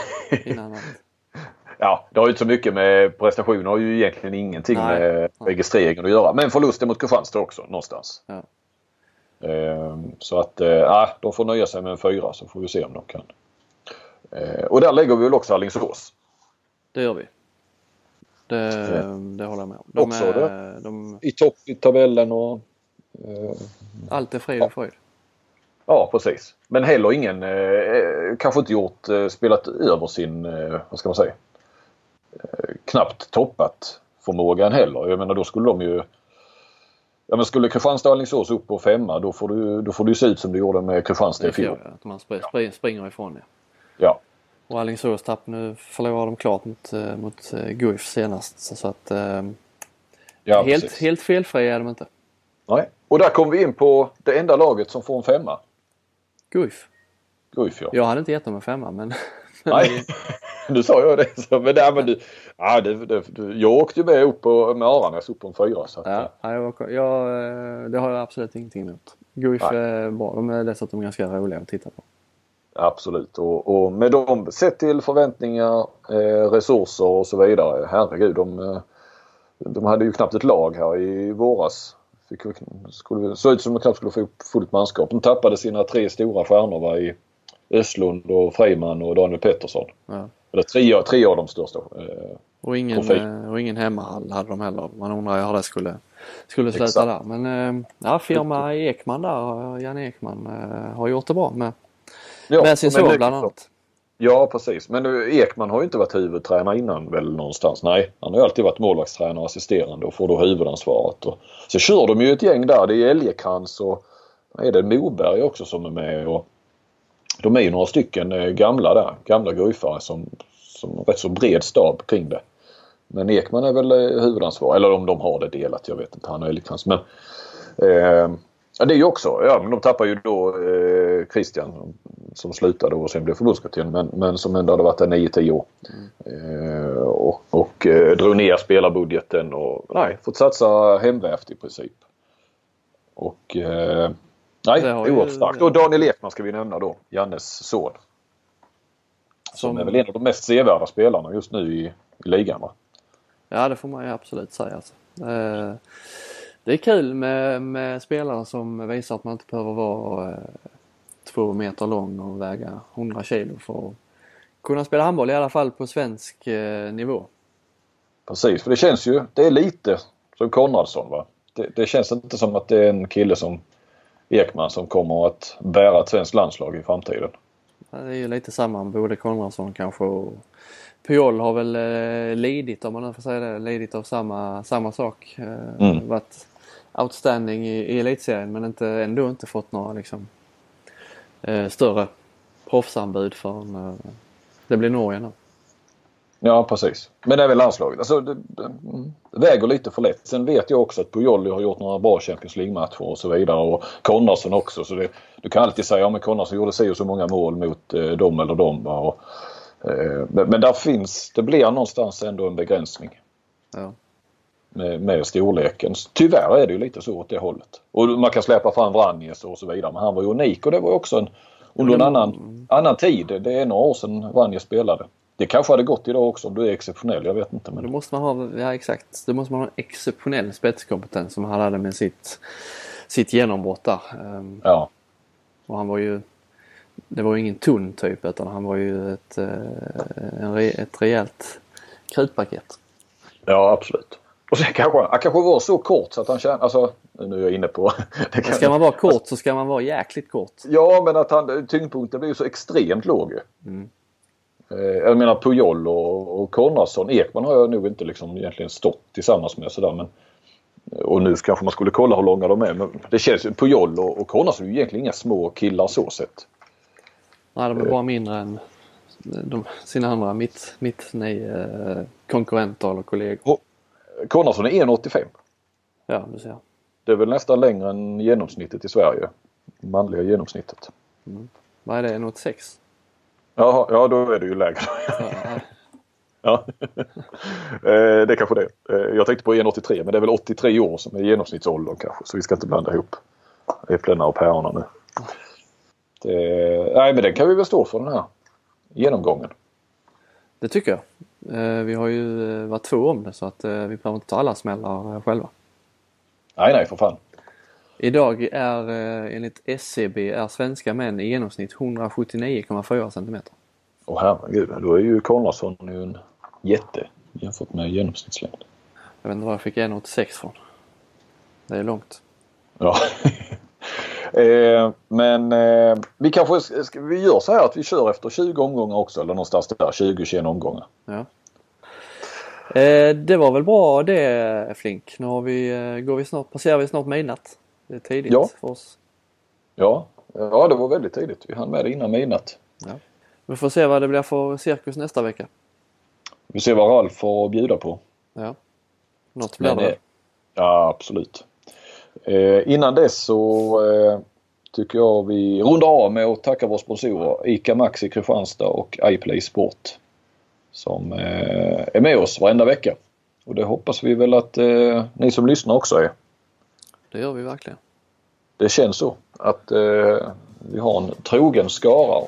innan ja, det har ju inte så mycket med prestationer har ju egentligen ingenting Nej. med registreringen att göra. Men förlusten mot Kristianstad också någonstans. Ja. Eh, så att, ja, de får nöja sig med en fyra så får vi se om de kan. Och där lägger vi väl också Alingsås. Det gör vi. Det, Ja. det håller jag med om. De Också är, de, i topp i tabellen och... Eh, allt är frid och fröjd. Ja precis. Men heller ingen, eh, kanske inte gjort, eh, spelat över sin, eh, vad ska man säga, eh, knappt toppat förmågan heller. Jag menar då skulle de ju Ja men skulle Kristianstad och Alingsås upp på femma då får du, då får ju se ut som det gjorde med Kristianstad i fjol. att man spring, spring, springer ifrån det. Ja. Och Alingsås tapp nu förlorade de klart mot, eh, mot eh, Guif senast. Så, så att eh, ja helt, precis. helt felfria är de inte. Nej. Och där kom vi in på det enda laget som får en femma. Guif. Guif ja. Jag hade inte gett dem en femma men Nej, nu sa jag det. Så, men, nej, men du, ja, det, det, jag åkte ju med upp på, med Aranäs upp på en fyra. Så att, Ja, ja, jag, jag, eh, det har jag absolut ingenting emot. Guif är bra. De är dessutom ganska roliga att titta på. Absolut och, och med dem sett till förväntningar, eh, resurser och så vidare. Herregud, de, eh, de hade ju knappt ett lag här i våras. Skulle, såg ut som de knappt skulle få upp fullt manskap. De tappade sina tre stora stjärnor va, i Östlund och Freiman och Daniel Pettersson. Ja. Eller tre, tre av de största. Eh, Och ingen, Profil. eh, och ingen hemmahall hade de heller. Man undrar ju hur det skulle, skulle sluta Exakt. där. Men eh, ja, firma Ekman där, Jan Ekman, eh, har gjort det bra med, ja, med sin son bland annat. Ja precis men Ekman har ju inte varit huvudtränare innan väl någonstans. Nej, han har ju alltid varit målvaktstränare och assisterande och får då huvudansvaret. Och, så kör de ju ett gäng där. Det är Elgekrans och är det Moberg också som är med. Och, de är ju några stycken eh, gamla där, gamla guifare som, som har rätt så bred stab kring det. Men Ekman är väl eh, huvudansvarig, eller om de har det delat, jag vet inte. Han och Elgekrans. Men Eh, ja, det är ju också, ja men de tappar ju då eh, Christian som slutade och sen blev förbundskapten men, men som ändå hade varit där 9-10 år. Eh, och och eh, drog ner spelarbudgeten och nej, fått satsa hemvävt i princip. Och eh, nej, oerhört starkt. Och Daniel Ekman ska vi nämna då, Jannes son. Som, Som- är väl en av de mest sevärda spelarna just nu i, i ligan va? Ja det får man ju absolut säga. Alltså. Eh, Det är kul med, med spelare som visar att man inte behöver vara eh, två meter lång och väga 100 kilo för att kunna spela handboll i alla fall på svensk eh, nivå. Precis, för det känns ju, det är lite som Konradsson va. Det, det känns inte som att det är en kille som Ekman som kommer att bära ett svenskt landslag i framtiden. Ja, Det är ju lite samma Bode Konradsson kanske och Pujol har väl eh, lidit, om man nu får säga det, lidit av samma, samma sak. Eh, Mm. Varit outstanding i, i elitserien men inte, ändå inte fått några liksom, eh, större proffsanbud förrän eh, det blir Norge nu. Ja precis. Men det är väl landslaget. Alltså, det, det, mm, väger lite för lätt. Sen vet jag också att Pujol har gjort några bra Champions League-matcher och så vidare. Och Konradsson också. Så det, du kan alltid säga att ja, Konradsson gjorde sig och så många mål mot eh, dem eller dem. Och, eh, men, men där finns, det blir någonstans ändå en begränsning. Ja. Med, med storleken. Tyvärr är det ju lite så åt det hållet. Och man kan släppa fram Vranjes och så vidare. Men han var ju unik och det var också en, under en annan, annan tid. Det är några år sedan Vranjes spelade. Det kanske hade gått idag också om du är exceptionell. Jag vet inte. Men då måste man ha, ja exakt, då måste man ha en exceptionell spetskompetens som han hade med sitt, sitt genombrott där. Ehm, Ja, Och han var ju, det var ju ingen tunn typ utan han var ju ett, eh, ett rejält krutpaket. ja, absolut. Och sen kanske han kanske var så kort så att han kände... Alltså, nu är jag inne på... Det kan... Ska man vara kort så ska man vara jäkligt kort. Ja, men att han, tyngdpunkten blir ju så extremt låg. ju. Mm. Eh, Jag menar Pujol och, och Konradsson. Ekman har jag nog inte liksom egentligen stått tillsammans med sådär men och nu kanske man skulle kolla hur långa de är. Men det känns ju, Pujol och, och Konradsson är ju egentligen inga små killar så sett. Nej, de är bara mindre än de, sina andra mitt, mitt nej, eh, konkurrenter eller kollegor. Konradsson är 1,85. Ja, du ser. Det är väl nästan längre än genomsnittet i Sverige. Manliga genomsnittet. Vad är det? En 86? Jaha, ja då är det ju lägre. Ja, Ja. Eh, det är kanske det. Eh, Jag tänkte på 1,83 men det är väl 83 år som är genomsnittsåldern kanske. Så vi ska inte blanda ihop äpplena och päronen nu. Det, nej men den kan vi väl stå för den här genomgången. det tycker jag. Eh, vi har ju eh, varit två om det så att eh, vi behöver inte ta alla smällar själva. Nej nej för fan. Idag är enligt SCB är svenska män i genomsnitt 179,4 centimeter. Åh herregud, då är ju Konradsson en jätte jämfört med genomsnittslängd. Jag vet inte var jag fick 1,86 från. Det är långt. Ja. eh, men eh, vi kanske ska, vi gör så här att vi kör efter 20 omgångar också eller någonstans där 20-21 omgångar. Ja. Eh, det var väl bra det Flink. Nu har vi, eh, går vi snart, passerar vi snart midnatt. Det är tidigt Ja. för oss. Ja, ja det var väldigt tidigt. Vi hann med det innan midnatt. Vi får se vad det blir för cirkus nästa vecka. Vi ser vad Ralf får bjuda på. Ja. Något blir det. ja, absolut. Eh, innan dess så eh, tycker jag vi rundar av med att tacka våra sponsorer ICA Maxi Kristianstad och iPlay Sport. Som eh, är med oss varenda vecka. Och det hoppas vi väl att eh, ni som lyssnar också är. Det gör vi verkligen. Det känns så att eh, vi har en trogen skara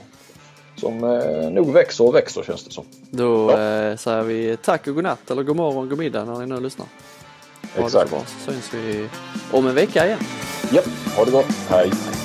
som eh, nog växer och växer känns det som. Då eh, säger vi tack och godnatt eller god morgon, god middag när ni nu lyssnar. Ha det Exakt. så bra så syns vi om en vecka igen. Japp, ha det gott. Hej!